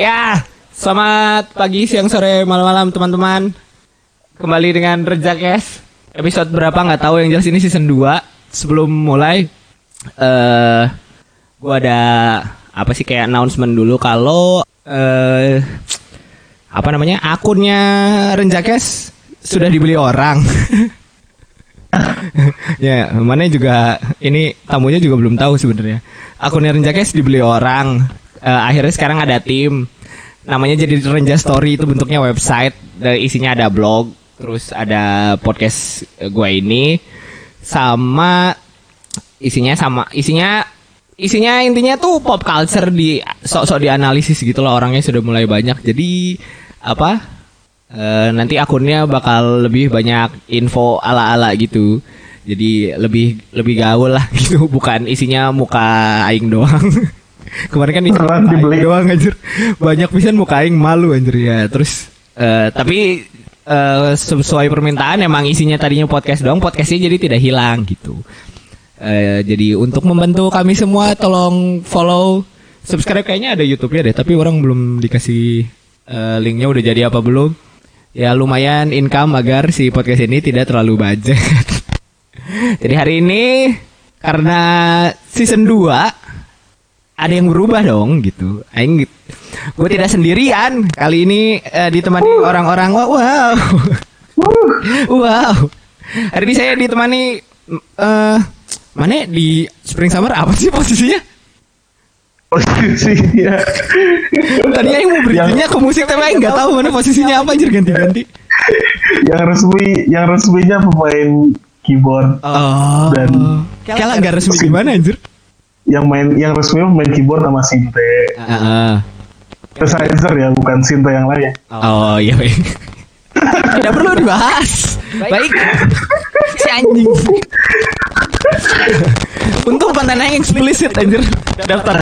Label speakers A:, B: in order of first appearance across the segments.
A: Ya, selamat pagi, siang, sore, malam-malam teman-teman. Kembali dengan Rejakes. Episode berapa nggak tahu yang jelas ini season 2. Sebelum mulai eh gua ada apa sih kayak announcement dulu kalau eh apa namanya? akunnya Renjakes sudah dibeli orang. ya, mana juga ini tamunya juga belum tahu sebenarnya. Akunnya Renjakes dibeli orang. Eh, akhirnya sekarang ada tim. Namanya jadi Renja Story itu bentuknya website. Isinya ada blog, terus ada podcast eh, gua ini sama isinya sama isinya isinya intinya tuh pop culture di sok-sok dianalisis gitu loh orangnya sudah mulai banyak. Jadi apa? Eh, nanti akunnya bakal lebih banyak info ala-ala gitu. Jadi lebih lebih gaul lah gitu, bukan isinya muka aing doang. Kemarin kan isinya muka aing doang anjir. Banyak pisan muka aing malu anjir ya. Terus eh, tapi eh, sesuai permintaan emang isinya tadinya podcast doang, podcastnya jadi tidak hilang gitu. Eh, jadi untuk membantu kami semua tolong follow, subscribe kayaknya ada YouTube-nya deh, tapi orang belum dikasih eh, linknya udah jadi apa belum? Ya lumayan income agar si podcast ini tidak terlalu budget. jadi hari ini karena season 2 ada yang berubah dong gitu. Aing gue tidak sendirian kali ini eh, ditemani orang-orang wow. wow. wow. Hari ini saya ditemani eh mana di Spring Summer apa sih posisinya?
B: Posisinya
A: Tadinya yang mau berikannya ke musik tapi Aing nggak tahu mana posisinya apa anjir ganti-ganti.
B: yang resmi yang resminya pemain keyboard
A: Oh.
B: Dan-
A: Kalah nggak resmi gimana anjir?
B: yang main yang resmi pemain keyboard sama Sinte
A: Heeh.
B: synthesizer ya bukan Sinte yang lain
A: Oh iya baik. Tidak perlu dibahas. Baik. Si anjing. Untung kontennya yang eksplisit anjir. Daftar.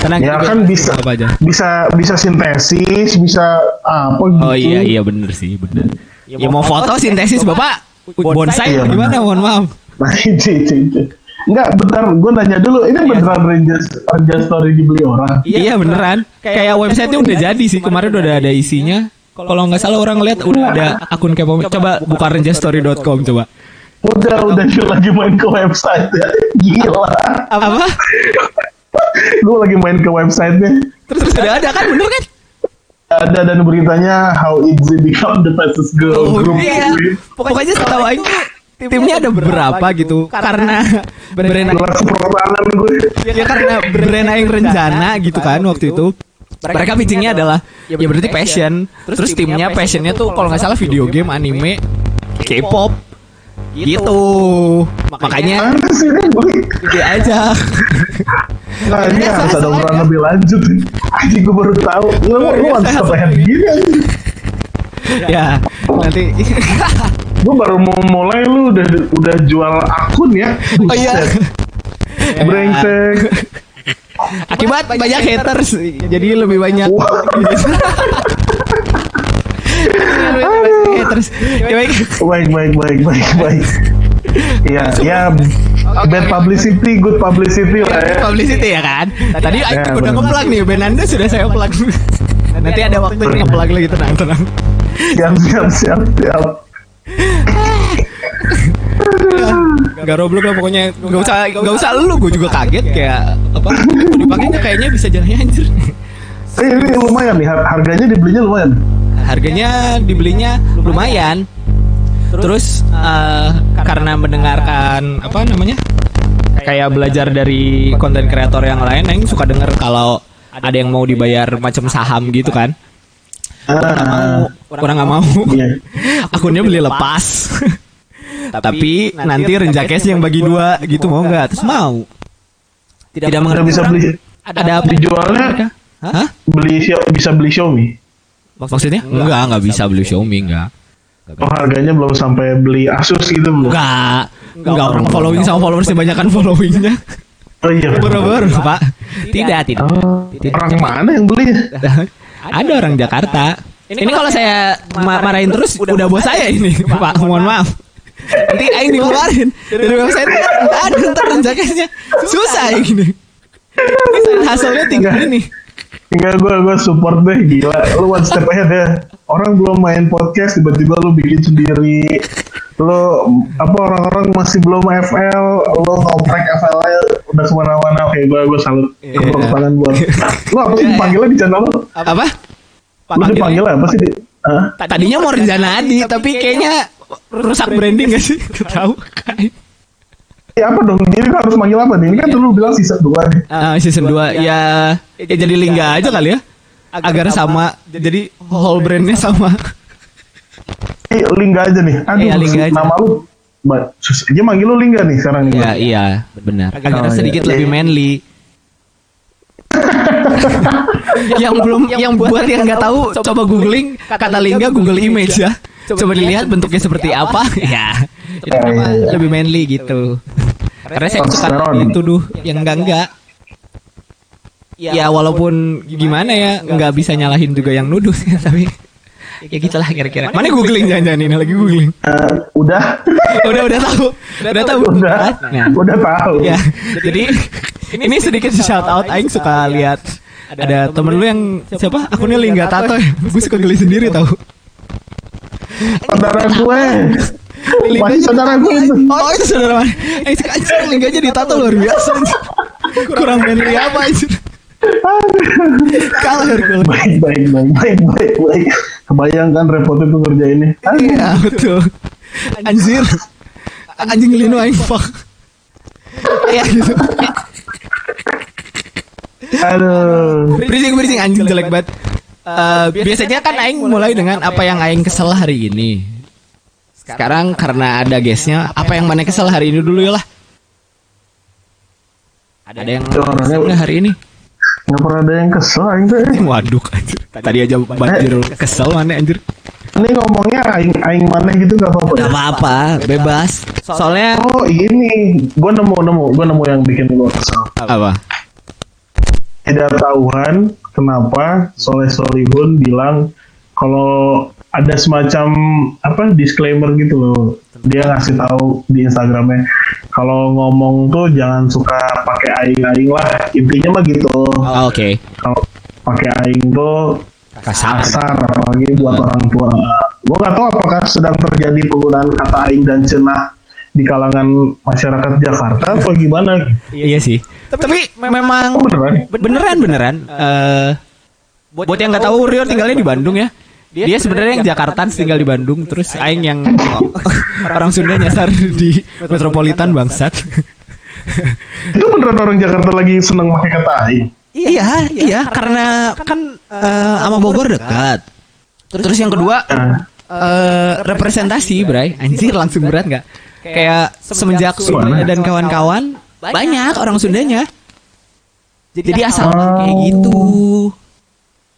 A: Tenang.
B: ya kan bisa
A: apa aja.
B: bisa bisa sintesis bisa apa gitu
A: Oh iya iya bener sih bener. Ya mau foto sintesis bapak bonsai
B: Iya,
A: apa gimana mohon maaf.
B: nah itu itu, itu. Enggak, bentar, gue nanya dulu, ini beneran Rangers, Rangers Story dibeli orang?
A: Iya beneran. Kayak websitenya udah jadi sih kemarin udah ada isinya. Kalau nggak salah orang ngeliat udah ada akun kepo. Coba buka renjastory.com coba.
B: Udah, udah dia lagi main ke website ya. Gila.
A: Apa?
B: Gue lagi main ke websitenya.
A: Terus udah ada kan bener kan?
B: Ada dan beritanya How Easy Become the Fastest Girl
A: Oh,
B: Group.
A: iya. Pokoknya setahu aing timnya ada beberapa gitu karena brand aing-
B: Kelas perorangan gue.
A: ya karena brand aing rencana gitu kan waktu itu mereka pitchingnya adalah ya berarti passion terus timnya passionnya tuh kalau nggak salah video game anime K-pop gitu makanya
B: ini gue?
A: ide aja
B: Nah, ini harus ada ukuran lebih lanjut. Anjing gue baru tahu. Lu lu harus kebayang gini anjing.
A: ya nanti
B: Gue baru mau mulai lu udah udah jual akun ya.
A: oh iya.
B: Brengsek.
A: akibat banyak haters. jadi lebih banyak. Haters. Ya baik
B: baik. Baik baik baik baik. Iya, ya bad publicity, good publicity lah ya.
A: publicity ya kan? Tadi
B: Ya,
A: aku udah nge-plug nih band anda sudah saya plug. Nanti ada waktunya nge-plug lagi tenang tenang.
B: Siap, siap, siap, siap.
A: Gak roblok lah pokoknya. Gak usah Gak usah lu Gue juga kaget Kayak Apa dipakainya kayaknya bisa jalannya anjir.
B: Eh, ini lumayan nih, har- harganya dibelinya lumayan.
A: Harganya dibelinya lumayan. Terus eh, Karena mendengarkan Apa namanya Kayak belajar dari konten kreator yang lain Yang suka denger kalau Ada yang mau dibayar macam saham gitu kan.
B: Ah,
A: Orang gak mau.
B: Iya.
A: Akunnya beli lepas Tapi nanti renjakes yang bagi dua gitu mau nggak? Terus mau Tidak
B: Udah
A: mengerti
B: bisa beli,
A: ada
B: dijualnya
A: Hah?
B: beli bisa beli Xiaomi.
A: Maksudnya? Enggak, enggak bisa beli Xiaomi, enggak.
B: Oh, harganya belum sampai beli Asus gitu belum.
A: Enggak. Enggak orang following sama followersnya banyakan followingnya.
B: Oh iya.
A: Baru-baru, Pak. Tidak, tidak.
B: Oh, orang mana yang belinya?
A: Ada orang Jakarta. Ini kalau saya ma- marahin terus udah bos saya ini, Pak. Mohon maaf. Nanti aing dikeluarin dari website nggak ada ntar renjakesnya susah ini Ini side hustle-nya tinggi nih.
B: Enggak gue gue support deh gila. Lu one step ahead ya. Orang belum main podcast tiba-tiba lu bikin sendiri. Lu apa orang-orang masih belum FL, lu ngoprek FL udah ke mana-mana. Oke gue gue salut.
A: Iya.
B: Tepuk tangan buat. Lu apa sih dipanggilnya di channel lu?
A: Apa?
B: Lu dipanggil apa sih? Di, Hah?
A: Tadinya mau Rinjana Adi, tapi kayaknya rusak branding gak sih? Gak tahu.
B: Ya apa dong? Jadi harus manggil apa nih? Ini kan dulu bilang season 2 nih.
A: Ah, season 2 ya, ya jadi lingga aja kali ya. Agar sama jadi whole brandnya sama.
B: Eh, Lingga aja nih. Aduh,
A: Iya, Lingga aja.
B: nama lu dia manggil lu Lingga nih sekarang nih.
A: Ya iya benar. Agar
B: Oh, iya.
A: sedikit lebih
B: Iya.
A: manly. yang belum yang buat yang nggak tahu coba googling kata lingga Google Image ya. Coba dilihat bentuknya seperti apa. Ya. Jadi
B: Iya,
A: nama
B: iya, iya.
A: lebih manly gitu. Karena saya suka dituduh yang enggak enggak. Ya walaupun gimana ya nggak bisa nyalahin juga yang nuduh sih tapi ya gitulah kira-kira. Mana googling jangan-jangan ini lagi googling.
B: Eh, udah.
A: udah udah tahu. Udah tahu.
B: udah.
A: Nah.
B: Udah tahu.
A: Ya, jadi ini sedikit shout out Aing suka lihat ada temen lu yang siapa akunnya Lingga Tato ya. Gue suka geli sendiri tahu.
B: Saudara gue. Masih saudara gue itu.
A: Oh itu saudara mana? Eh suka anjir Lingga aja ditato luar biasa. Kurang manly apa anjir. Kalah Hercules.
B: Baik, baik, baik, baik, baik, baik. Kebayang kan repotnya tuh ngerjainnya.
A: Iya betul. Anjir. Anjing lino aing fuck. Iya gitu.
B: Aduh.
A: Berising berising anjing jelek banget. Eh, biasanya kan Aing mulai dengan apa yang Aing kesel hari ini. Sekarang karena ada guestnya, apa yang mana kesel hari ini dulu ya lah. Ada yang nggak hari ini?
B: nggak pernah ada yang kesel aing tuh.
A: Waduh anjir. Tadi aja banjir kesel mana anjir.
B: Ini ngomongnya aing aing mana gitu gak apa-apa.
A: Gak apa-apa, bebas. Soalnya
B: Oh ini, gue nemu nemu, gue nemu yang bikin gue kesel.
A: apa?
B: Tidak tahuan kenapa Soleh Solihun bilang kalau ada semacam apa disclaimer gitu loh. Dia ngasih tahu di Instagramnya kalau ngomong tuh jangan suka pakai aing-aing lah. Intinya mah gitu.
A: Oh, Oke.
B: Kalau pakai aing tuh
A: Kasar.
B: kasar apalagi buat orang tua. Gue nggak tahu apakah sedang terjadi penggunaan kata aing dan cenah di kalangan masyarakat Jakarta atau gimana?
A: Iya sih. Tapi memang
B: Oh, beneran?
A: beneran beneran. Eh buat yang nggak tahu Rio tinggalnya di Bandung ya. Dia sebenarnya yang Jakarta tinggal di Bandung, terus Aing yang orang Sunda nyasar di metropolitan bangsat.
B: Itu beneran orang Jakarta lagi seneng pakai kata aing.
A: iya, iya, karena kan eh, sama Bogor dekat. Terus yang kedua eh representasi, Bray. Anjir langsung berat nggak? Kayak semenjak Sunda dan kawan-kawan banyak orang Sundanya. Jadi asal kayak gitu.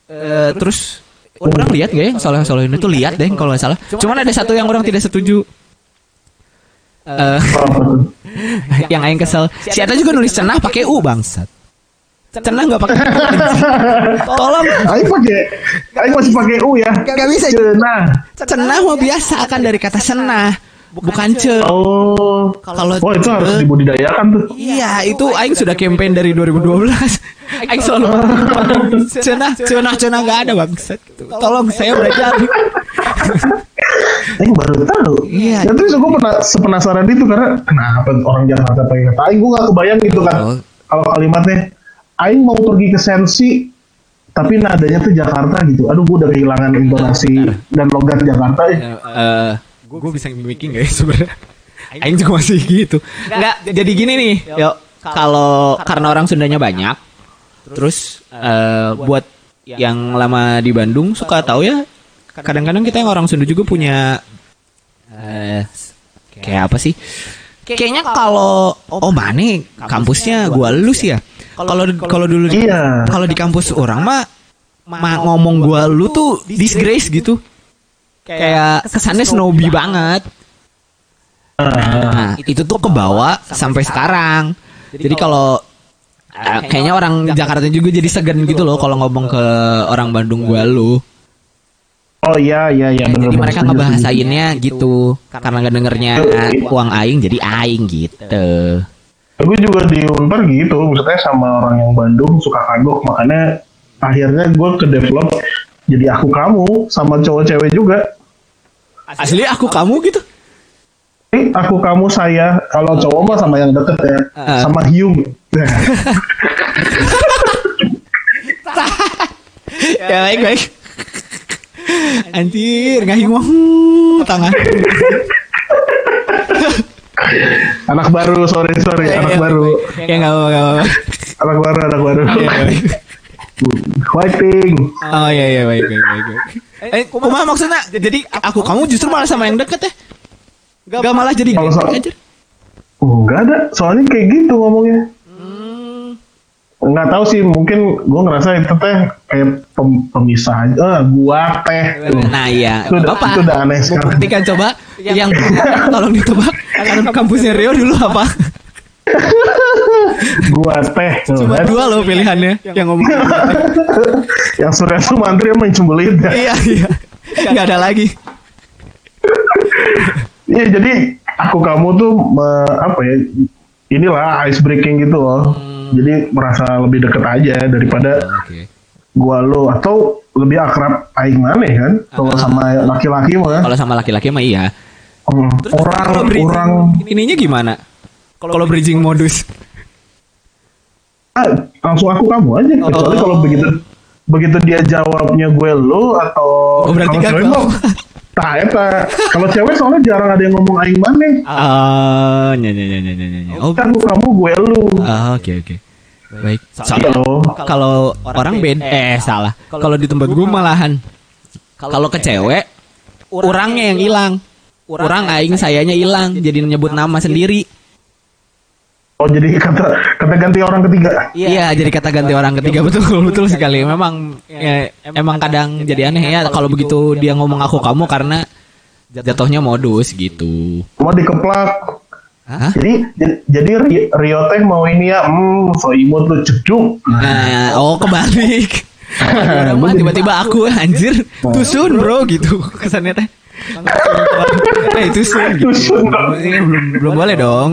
A: Eh, terus orang lihat gak ya yang soleh soleh itu lihat deh kalau nggak salah. Cuman ada satu yang orang tidak setuju. Eh,
B: tuh?
A: yang aing kesel. Si Eta juga nulis cenah pakai u bangsat. Cenah nggak pakai. U. Tolong
B: Aing pakai, aing masih pakai u ya.
A: Gak bisa.
B: Cenah.
A: cenah mau biasa akan dari kata senah, bukan ce.
B: Oh.
A: Kalau
B: Oh itu harus dibudidayakan tuh.
A: Iya, itu aing sudah campaign dari 2012. Aing selalu cenah, cenah, cenah nggak ada bangsat. Tolong saya belajar.
B: Aing baru tahu.
A: Iya.
B: Ya terus gue pernah sepenasaran itu karena kenapa orang Jakarta pakai kata aing gue gak kebayang gitu kan.
A: Oh.
B: Kalau kalimatnya aing mau pergi ke Sensi tapi nadanya tuh Jakarta gitu. Aduh gue udah kehilangan intonasi dan logat Jakarta ya.
A: Eh, gue bisa mimicking gak ya sebenarnya? Aing juga masih gitu. Enggak, jadi gini nih. Yuk, kalau karena orang Sundanya banyak, terus eh, buat yang lama di Bandung suka tahu ya. Kadang-kadang kita yang orang Sunda juga punya eh kayak apa sih? Kayaknya kalau oh mana kampusnya gua lulus ya. Kalau kalau dulu
B: Iya.
A: kalau di kampus orang mah ma- ngomong gua lu tuh disgrace gitu. Kayak kesannya snobby banget. Nah, itu tuh kebawa sampai sekarang. Jadi kalau eh, kayaknya orang Jakarta juga jadi segan gitu loh kalau ngomong ke orang Bandung gua lu.
B: Oh iya iya iya bener
A: Jadi mereka ngebahasainnya gitu karena nggak dengernya eh, uang aing jadi aing gitu.
B: gue juga di Unpar gitu maksudnya sama orang yang Bandung suka kagok makanya akhirnya gue ke develop jadi aku kamu sama cowok cewek juga
A: Asli aku kamu gitu.
B: Eh, aku kamu saya kalau cowok mah sama yang deket ya
A: Ah.
B: sama Hyung
A: ya baik baik. Anjir, nggak hingung tangan.
B: anak baru sorry sorry anak baru
A: Ya nggak apa nggak apa.
B: anak baru anak baru
A: Ya,
B: fighting
A: Oh iya iya baik baik baik. baik. Eh, kumaha maksudnya? Jadi aku kamu justru malah sama yang deket ya? Gak malah jadi
B: Kalau
A: aja.
B: Oh, nggak ada soalnya kayak gitu ngomongnya nggak tahu sih mungkin gue ngerasa itu teh kayak pem- pemisah aja eh, gua teh tuh.
A: Nah iya,
B: Itu udah-
A: apa?
B: itu udah aneh sekarang.
A: Buktikan coba yang tolong ditebak kampusnya Rio dulu apa?
B: gua teh
A: Cuma
B: kan.
A: dua loh pilihannya yang ngomong.
B: yang Surya Sumantri emang cembelit ya
A: iya iya. Gak ada lagi.
B: Iya jadi aku kamu tuh me- apa ya inilah ice breaking gitu loh.
A: Hmm.
B: Jadi merasa lebih deket aja daripada
A: Oke.
B: gua lo atau lebih akrab aing mana kan kalau sama laki-laki mah.
A: Kalau sama laki-laki mah iya.
B: Hmm, orang
A: Kalau bridging
B: orang
A: ininya gimana? Kalau bridging modus.
B: Ah, langsung aku kamu aja kecuali
A: Oh.
B: kalau begitu begitu dia jawabnya gue lo atau
A: Oh, berarti
B: kalau
A: kan
B: cewek
A: kau.
B: mah Tah, eta. kalau cewek soalnya jarang ada yang ngomong aing mana.
A: Ah, nya nya nya nya nya nya. Oh,
B: Kan kamu gue lu.
A: ah, oke oke. Baik.
B: Iya
A: Soalnya
B: loh.
A: kalau orang beda eh salah. Kalau di tempat gue malahan kalau ke cewek orangnya yang hilang. Orang aing sayanya hilang jadi nyebut nama sendiri.
B: Oh jadi kata kata ganti orang ketiga.
A: Iya, jadi kata ganti orang ketiga betul betul sekali. Memang ya, emang kadang jadi aneh ya kalau begitu dia ngomong aku kamu karena jatuhnya modus gitu.
B: Mau dikeplak.
A: Hah?
B: Jadi jadi, jadi Ri- Rio teh mau ini ya, hmm, so imut tuh cecuk.
A: Nah, oh kebalik. Tiba-tiba aku anjir tusun bro gitu kesannya teh. Eh tusun gitu.
B: Tusun.
A: Ini belum belum boleh dong.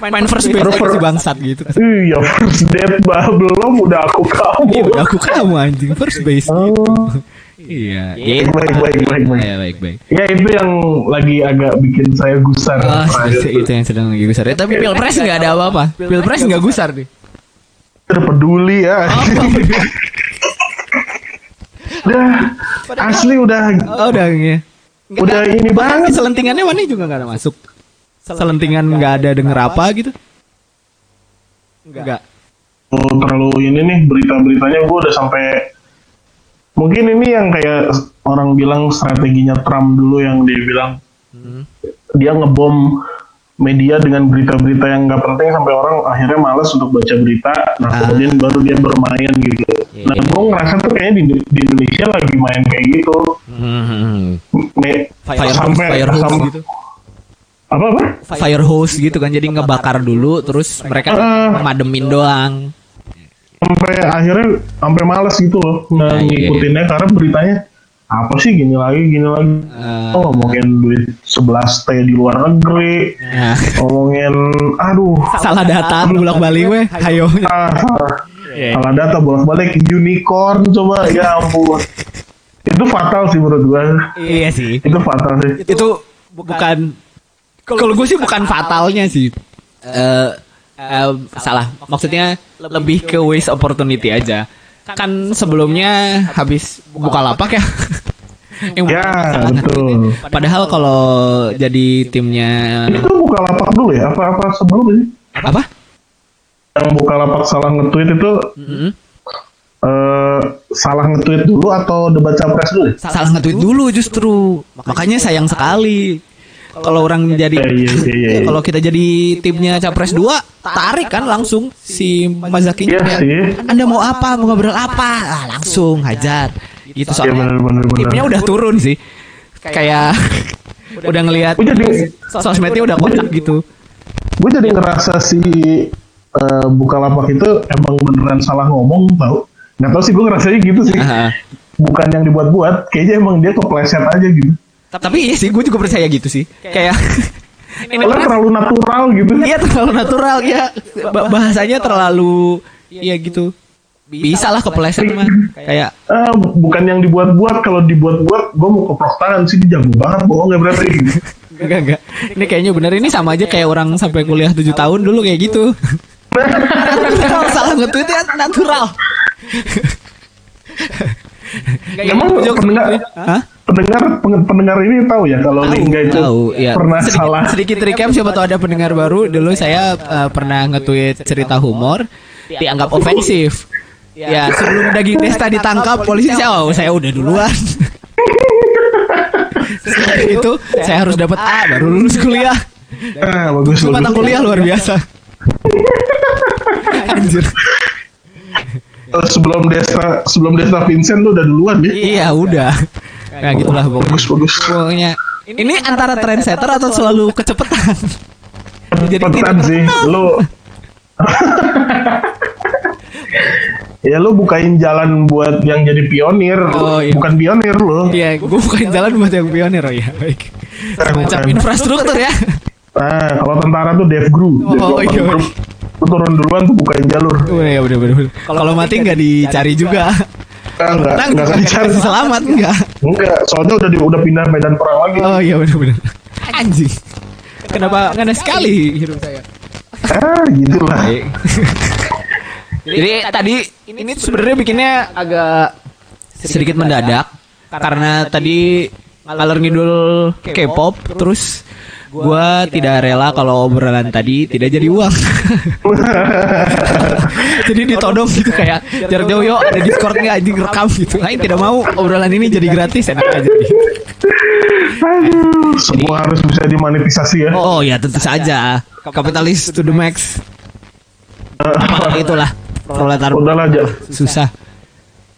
A: Main first base aja si bangsat gitu.
B: Iya first date bah belum udah aku kamu.
A: Iya udah aku kamu anjing first base.
B: Oh,
A: Iya.
B: baik baik baik baik baik.
A: Iya baik baik.
B: Ya itu yang lagi agak bikin saya gusar.
A: Oh,
B: terakhir.
A: itu yang sedang lagi gusar. Ya, tapi pilpres nggak ada apa-apa. Pilpres nggak gusar deh.
B: Terpeduli ya. Udah asli udah
A: Oh, udah ya.
B: udah ini banget.
A: Selentingannya mana juga nggak ada masuk. Selentingan nggak ada denger apa gitu. Enggak.
B: Oh, terlalu ini nih berita-beritanya gue udah sampai mungkin ini yang kayak orang bilang strateginya Trump dulu yang dia bilang
A: Hmm.
B: dia ngebom media dengan berita-berita yang nggak penting sampai orang akhirnya malas untuk baca berita nah
A: Ah.
B: kemudian baru dia bermain gitu
A: Iya,
B: nah
A: iya.
B: gue ngerasa tuh kayaknya di, di Indonesia lagi main kayak gitu
A: Hmm.
B: Me-
A: Fire hose,
B: sampai
A: fire
B: sampai-
A: gitu.
B: Apa apa?
A: Fire hose gitu kan jadi ngebakar dulu terus mereka
B: Ah.
A: mademin doang.
B: sampai akhirnya sampai males gitu loh
A: iya,
B: ngikutinnya karena beritanya apa sih gini lagi gini lagi?
A: Eh,
B: oh ngomongin duit 11 T di luar negeri.
A: Nah,
B: ngomongin aduh.
A: Salah data bolak-balik weh. Hayo.
B: ah, salah,
A: Iya.
B: salah data bolak-balik. Unicorn coba. Ya ampun. Itu fatal sih menurut gua.
A: Iya sih.
B: itu fatal sih.
A: Itu bukan kalau gue sih bukan fatalnya sih. Eh eh, salah. Maksudnya lebih ke waste opportunity aja. Kan sebelumnya habis buka lapak ya. Yang
B: ya betul
A: Padahal kalau jadi timnya
B: itu buka lapak dulu ya apa apa sebelum sih
A: apa?
B: yang buka lapak salah nge-tweet itu
A: Mm-mm.
B: eh, salah nge-tweet dulu atau debat capres dulu ya?
A: Salah nge-tweet dulu justru. Makanya sayang sekali. Kalau orang jadi
B: Iya, iya, iya,
A: kalau kita jadi timnya Capres 2, tarik kan langsung si Mazaki
B: Iya sih.
A: Anda mau apa? Mau ngobrol apa? Ah, langsung hajar. Gitu
B: Iya
A: soalnya.
B: benar benar benar.
A: Timnya udah turun sih. Kayak udah ngelihat sosmednya udah kocak gitu.
B: gue jadi ngerasa si eh, Bukalapak itu emang beneran salah ngomong tau nggak tahu sih gue ngerasanya gitu sih
A: Aha.
B: bukan yang dibuat-buat kayaknya emang dia kepleset aja gitu
A: Tapi iya sih, gue juga percaya gitu sih. Kayak Ini
B: Soalnya terlalu natural gitu.
A: Iya terlalu natural ya. Ba- Bahasanya terlalu ya gitu. Bisa lah kepleset mah. Kayak
B: Ah, bukan yang dibuat-buat. Kalau dibuat-buat, gue mau keprok tangan sih. Dia jago banget bohong ya berarti.
A: enggak enggak. Ini kayaknya bener ini sama aja kayak orang sampai kuliah 7 tahun dulu kayak gitu. Kalau salah nge-tweet ya natural.
B: Emang pendengar,
A: gitu. Hah?
B: pendengar peng- pendengar ini tahu ya kalau Lingga itu
A: Tahu, ya.
B: pernah
A: sedikit,
B: salah.
A: Sedikit recap siapa tahu ada pendengar baru. Dulu saya eh, pernah nge-tweet cerita humor dianggap ofensif. Ya, sebelum daging Desta ditangkap polisi saya oh, saya udah duluan. Setelah itu saya harus dapat A baru lulus kuliah.
B: Ah, bagus
A: mata
B: bagus.
A: kuliah luar biasa. Anjir.
B: Eh, sebelum Desta sebelum Desta Vincent tuh udah duluan ya.
A: Iya, udah. Nah, gitulah pokoknya.
B: Bagus bagus.
A: Pokoknya ini antara trendsetter atau selalu kecepetan. Jadi
B: Cepetan
A: tidak
B: sih lu. ya lu bukain jalan buat yang jadi pionir.
A: Oh, iya.
B: Bukan pionir lu.
A: Iya, gue bukan jalan buat yang pionir oh ya. Baik. Semacam infrastruktur ya.
B: Ah, kalau tentara tuh Dev Gru.
A: Oh, iya, iya.
B: Lu turun duluan tuh bukain jalur.
A: Oh iya bener bener. bener. Kalau mati nggak dicari juga.
B: Enggak, enggak akan dicari.
A: selamat enggak.
B: Enggak, soalnya udah di, udah pindah medan perang lagi.
A: Oh iya bener bener. Anjing. Kenapa nggak sekali hidup saya?
B: Ah, gitulah.
A: Baik. Jadi tadi ini sebenarnya bikinnya agak sedikit mendadak karena tadi ngalor ngidul K-pop terus gua tidak rela kalau obrolan tadi tidak jadi uang. jadi ditodong gitu kayak jarak jauh yuk ada Discord nggak anjing rekam gitu. Lain tidak mau obrolan ini jadi gratis enak aja gitu.
B: Aduh, semua harus bisa dimanifestasi ya.
A: Oh ya tentu saja kapitalis to the max. Itulah proletar
B: Udahlah aja.
A: susah.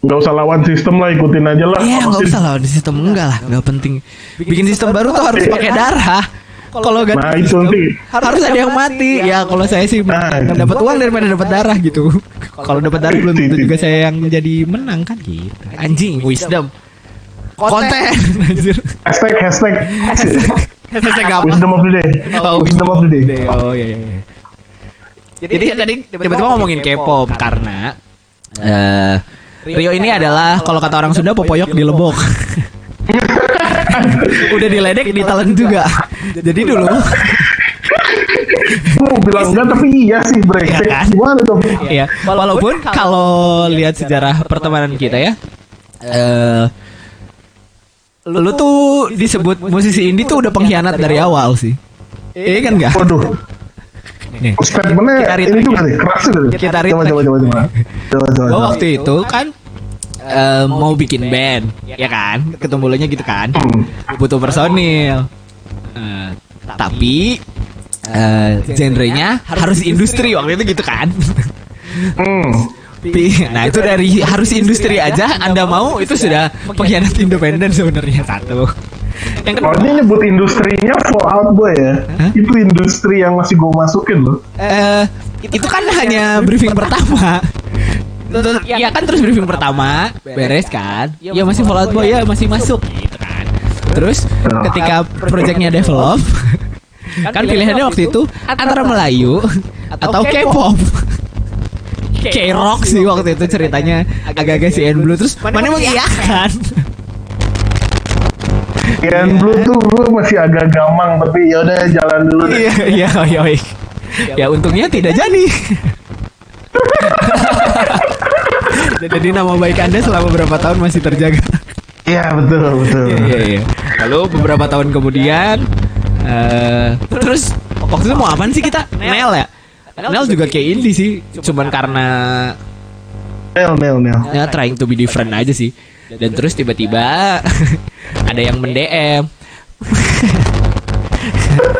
B: Nggak usah lawan sistem lah, ikutin aja lah.
A: Iya
B: sih?
A: usah di sistem enggak lah nggak penting. Bikin sistem baru tuh harus pakai darah. Kalau ganti
B: Nah, itu nanti.
A: harus ada yang mati. Ya kalau saya sih
B: Nah,
A: dapat uang daripada dapat darah gitu. Kalau dapat darah belum tentu juga saya yang jadi menang kan gitu. Anjing wisdom. Konten. Anjir.
B: Hashtag, hashtag.
A: Hashtag apa?
B: Wisdom of the day.
A: Oh,
B: Wisdom of the day.
A: Oh iya iya. iya. Jadi tadi tiba-tiba ngomongin K-pop karena eh Rio ini adalah kalau kata orang Sunda popoyok di lebok. Udah diledek ditelan juga. Jadi dulu
B: Mau bilang enggak, tapi iya sih, brengsek.
A: Iya kan?
B: Gimana dong?
A: ya walaupun kalau lihat sejarah pertemanan kita ya eh lu tuh disebut musisi indie tuh udah pengkhianat dari awal sih. Iya kan enggak?
B: Waduh,
A: Nih.
B: statementnya
A: Kita
B: ini juga
A: ya.
B: nih, keras juga nih.
A: Kita
B: Coba, coba, coba, coba. Coba, coba, coba.
A: waktu itu kan eh, mau bikin band, ya kan? Ketumbulannya gitu kan. Butuh personil. Eh, tapi eh genrenya harus industri waktu itu gitu kan.
B: Hmm.
A: Nah itu dari harus industri aja Anda mau itu sudah pengkhianat independen sebenarnya satu. Yang
B: Kalau
A: kedua,
B: dia nyebut industrinya Fallout Boy ya,
A: Hah?
B: itu industri yang masih gue masukin loh.
A: eh itu kan hanya briefing pertama. Ya kan terus briefing pertama beres kan? Ya masih Fallout Boy ya masih masuk gitu kan. Terus ketika projectnya develop kan pilihannya waktu itu antara Melayu atau K-pop. K-rock sih waktu itu ceritanya agak-agak CN Blue terus mana mengiyakan.
B: Kian Blue tuh gue masih agak gamang, tapi ya udah jalan dulu deh.
A: Iya iya iya. iya. Ya untungnya tidak jadi. Jadi nama baik Anda selama beberapa tahun masih terjaga.
B: Iya betul betul.
A: Iya iya iya. Lalu beberapa tahun kemudian eh terus waktu itu mau apaan sih kita? Nel ya? Nel juga kayak indie sih, cuman karena
B: Nel Nel Nel.
A: ya trying to be different aja sih. Dan terus tiba-tiba ada yang mendm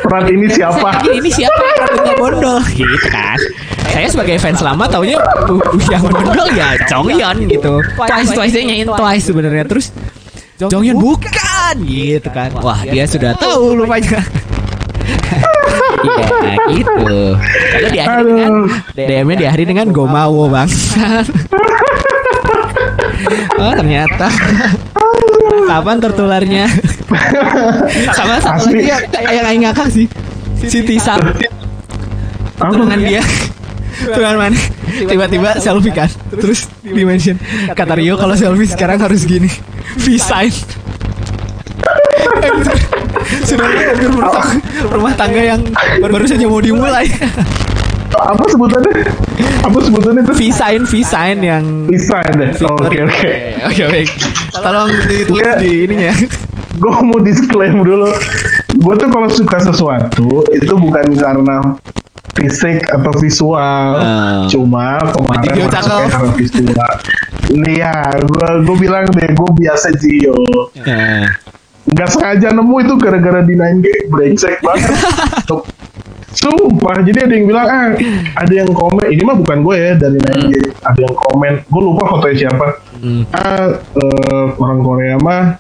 B: Peran ini siapa?
A: ini siapa? Rambutnya bondol. Gitu kan. Saya sebagai fans lama taunya yang bondol ya Jonghyun gitu. Twice twice nyanyiin twice sebenarnya. Terus Jonghyun bukan gitu kan. Wah dia sudah tahu rupanya. Iya gitu. Lalu diakhiri dengan DM-nya diakhiri dengan Gomawo bang. Oh ternyata Kapan tertularnya? Sama satu lagi yang, yang Aing ngakak sih. Si Tisa dengan dia. Dengan mana? Tiba-tiba selfie kan? Terus di mention kata Rio kalau selfie sekarang harus gini. V-sign Anjir. sudah hampir rumah, rumah tangga yang baru saja mau dimulai
B: Apa sebutannya? Apa sebutannya itu?
A: V-sign V-sign yang
B: Bisa deh. Oh, Oke oke.
A: oke baik tolong ditulis di ininya
B: Gue mau disclaim dulu. Gue tuh kalau suka sesuatu itu bukan karena fisik atau visual.
A: Ah.
B: Cuma kemarin
A: cakep.
B: karena visual. Nih ya, gue gue bilang deh, gue biasa Gio.
A: Nah,
B: Nggak sengaja nemu itu gara-gara di 9G brengsek banget. Sumpah, jadi ada yang bilang, ah, ada yang komen, ini mah bukan gue ya dari 9G, ada yang komen, gue lupa fotonya siapa.
A: hmm.
B: Ah, eh, orang Korea mah,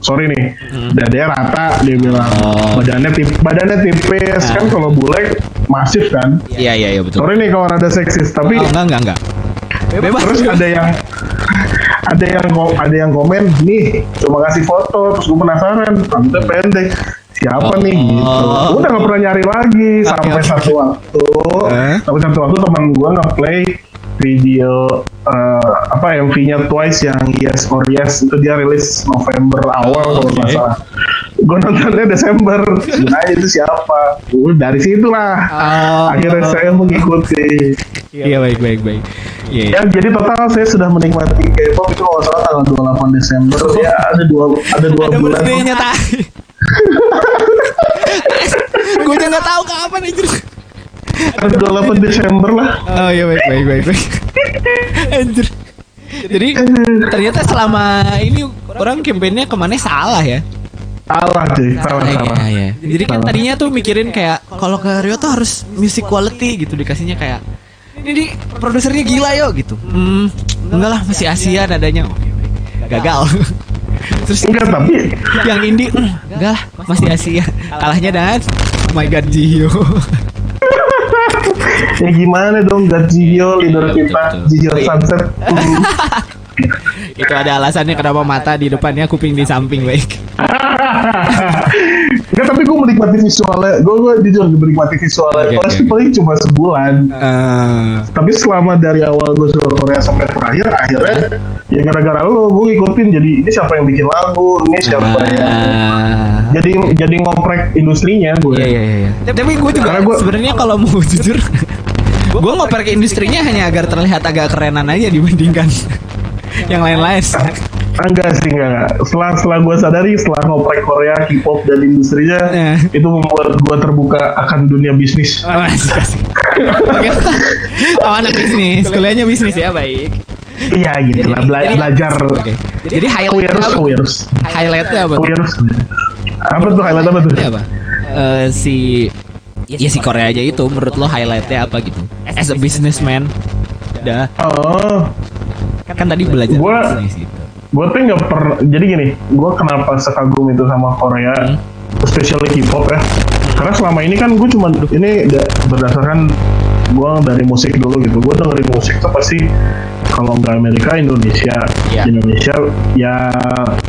B: sorry nih, dadanya rata, dia bilang,
A: Oh.
B: badannya tipis, badannya tipis kan kalau bule masif kan.
A: iya iya iya betul.
B: Sorry nih kalau rada seksis, tapi
A: oh, enggak enggak enggak. Bebas.
B: Terus ada yang ada yang ada yang komen nih cuma kasih foto terus gue penasaran rambutnya pendek siapa nih gitu
A: Oh.
B: udah gak pernah nyari lagi
A: Oke,
B: sampai
A: oke.
B: satu waktu
A: Eh?
B: sampai satu waktu teman gue nge-play video eh, apa MV-nya Twice yang Yes or Yes itu dia rilis November awal kalau nggak
A: Oke.
B: salah gue nontonnya Desember nah itu siapa Udah dari situlah
A: Oh.
B: akhirnya saya mengikuti
A: iya baik baik baik iya iya.
B: Ya, jadi total saya sudah menikmati K-pop itu kalau nggak salah tanggal 28 Desember. Ya, ada dua ada dua
A: ada
B: bulan.
A: gue aja nggak tahu kapan anjir
B: Ada 28 Desember lah.
A: oh iya baik baik baik baik anjir jadi ternyata selama ini orang kampanyenya ke mana salah ya
B: Salah cuy, salah salah.
A: iya. Jadi kan
B: Salah.
A: tadinya tuh mikirin kayak kalau ke Rio tuh harus music quality gitu dikasihnya kayak ini produsernya gila yo gitu. Hmm, enggak lah masih Asia nadanya. Gagal. Terus
B: Enggak tapi
A: yang indie "Hmm, enggak lah masih Asia. Kalahnya dan oh my god Jihyo.
B: ya gimana dong Gajio leader
A: Iya,
B: kita
A: betul, betul.
B: Jihyo
A: iya.
B: Sunset.
A: Itu ada alasannya kenapa mata di depannya kuping di samping baik.
B: Enggak tapi gue menikmati visualnya. Gue gue jujur menikmati visualnya.
A: Oke,
B: sih
A: oke.
B: paling cuma sebulan.
A: Eh,
B: Tapi selama dari awal gue suka Korea sampai terakhir, akhirnya ya gara-gara lo gue ngikutin. Jadi ini siapa yang bikin lagu, ini siapa yang
A: ah.
B: jadi jadi ngoprek industrinya gue.
A: Iya iya iya. Tapi gue juga
B: gua-
A: sebenarnya kalau mau jujur, gue ngoper ke industrinya hanya agar terlihat agak kerenan aja dibandingkan yang lain-lain.
B: Enggak sih enggak. Setelah setelah gue sadari setelah ngoprek Korea, K-pop dan industrinya
A: Eh.
B: itu membuat gue terbuka akan dunia bisnis.
A: Oh. Oh, anak bisnis, kuliahnya bisnis ya baik.
B: Iya gitu lah bela-
A: Jadi-
B: belajar
A: Oke. Jadi highlight
B: queers
A: Highlightnya apa?
B: queers. Apa tuh highlight apa tuh?
A: Apa? Eh, si ya si Korea aja itu menurut lo highlightnya apa gitu? As a businessman, dah
B: Oh,
A: kan tadi belajar
B: Gua-
A: bisnis gitu.
B: Gue tuh nggak per. Jadi gini, gue kenapa sekagum itu sama Korea,
A: Hmm.
B: especially K-pop ya. Karena selama ini kan gue cuma ini da- berdasarkan gue dari musik dulu gitu. Gue dengerin musik tuh pasti kalau nggak Amerika Indonesia,
A: Iya.
B: Indonesia ya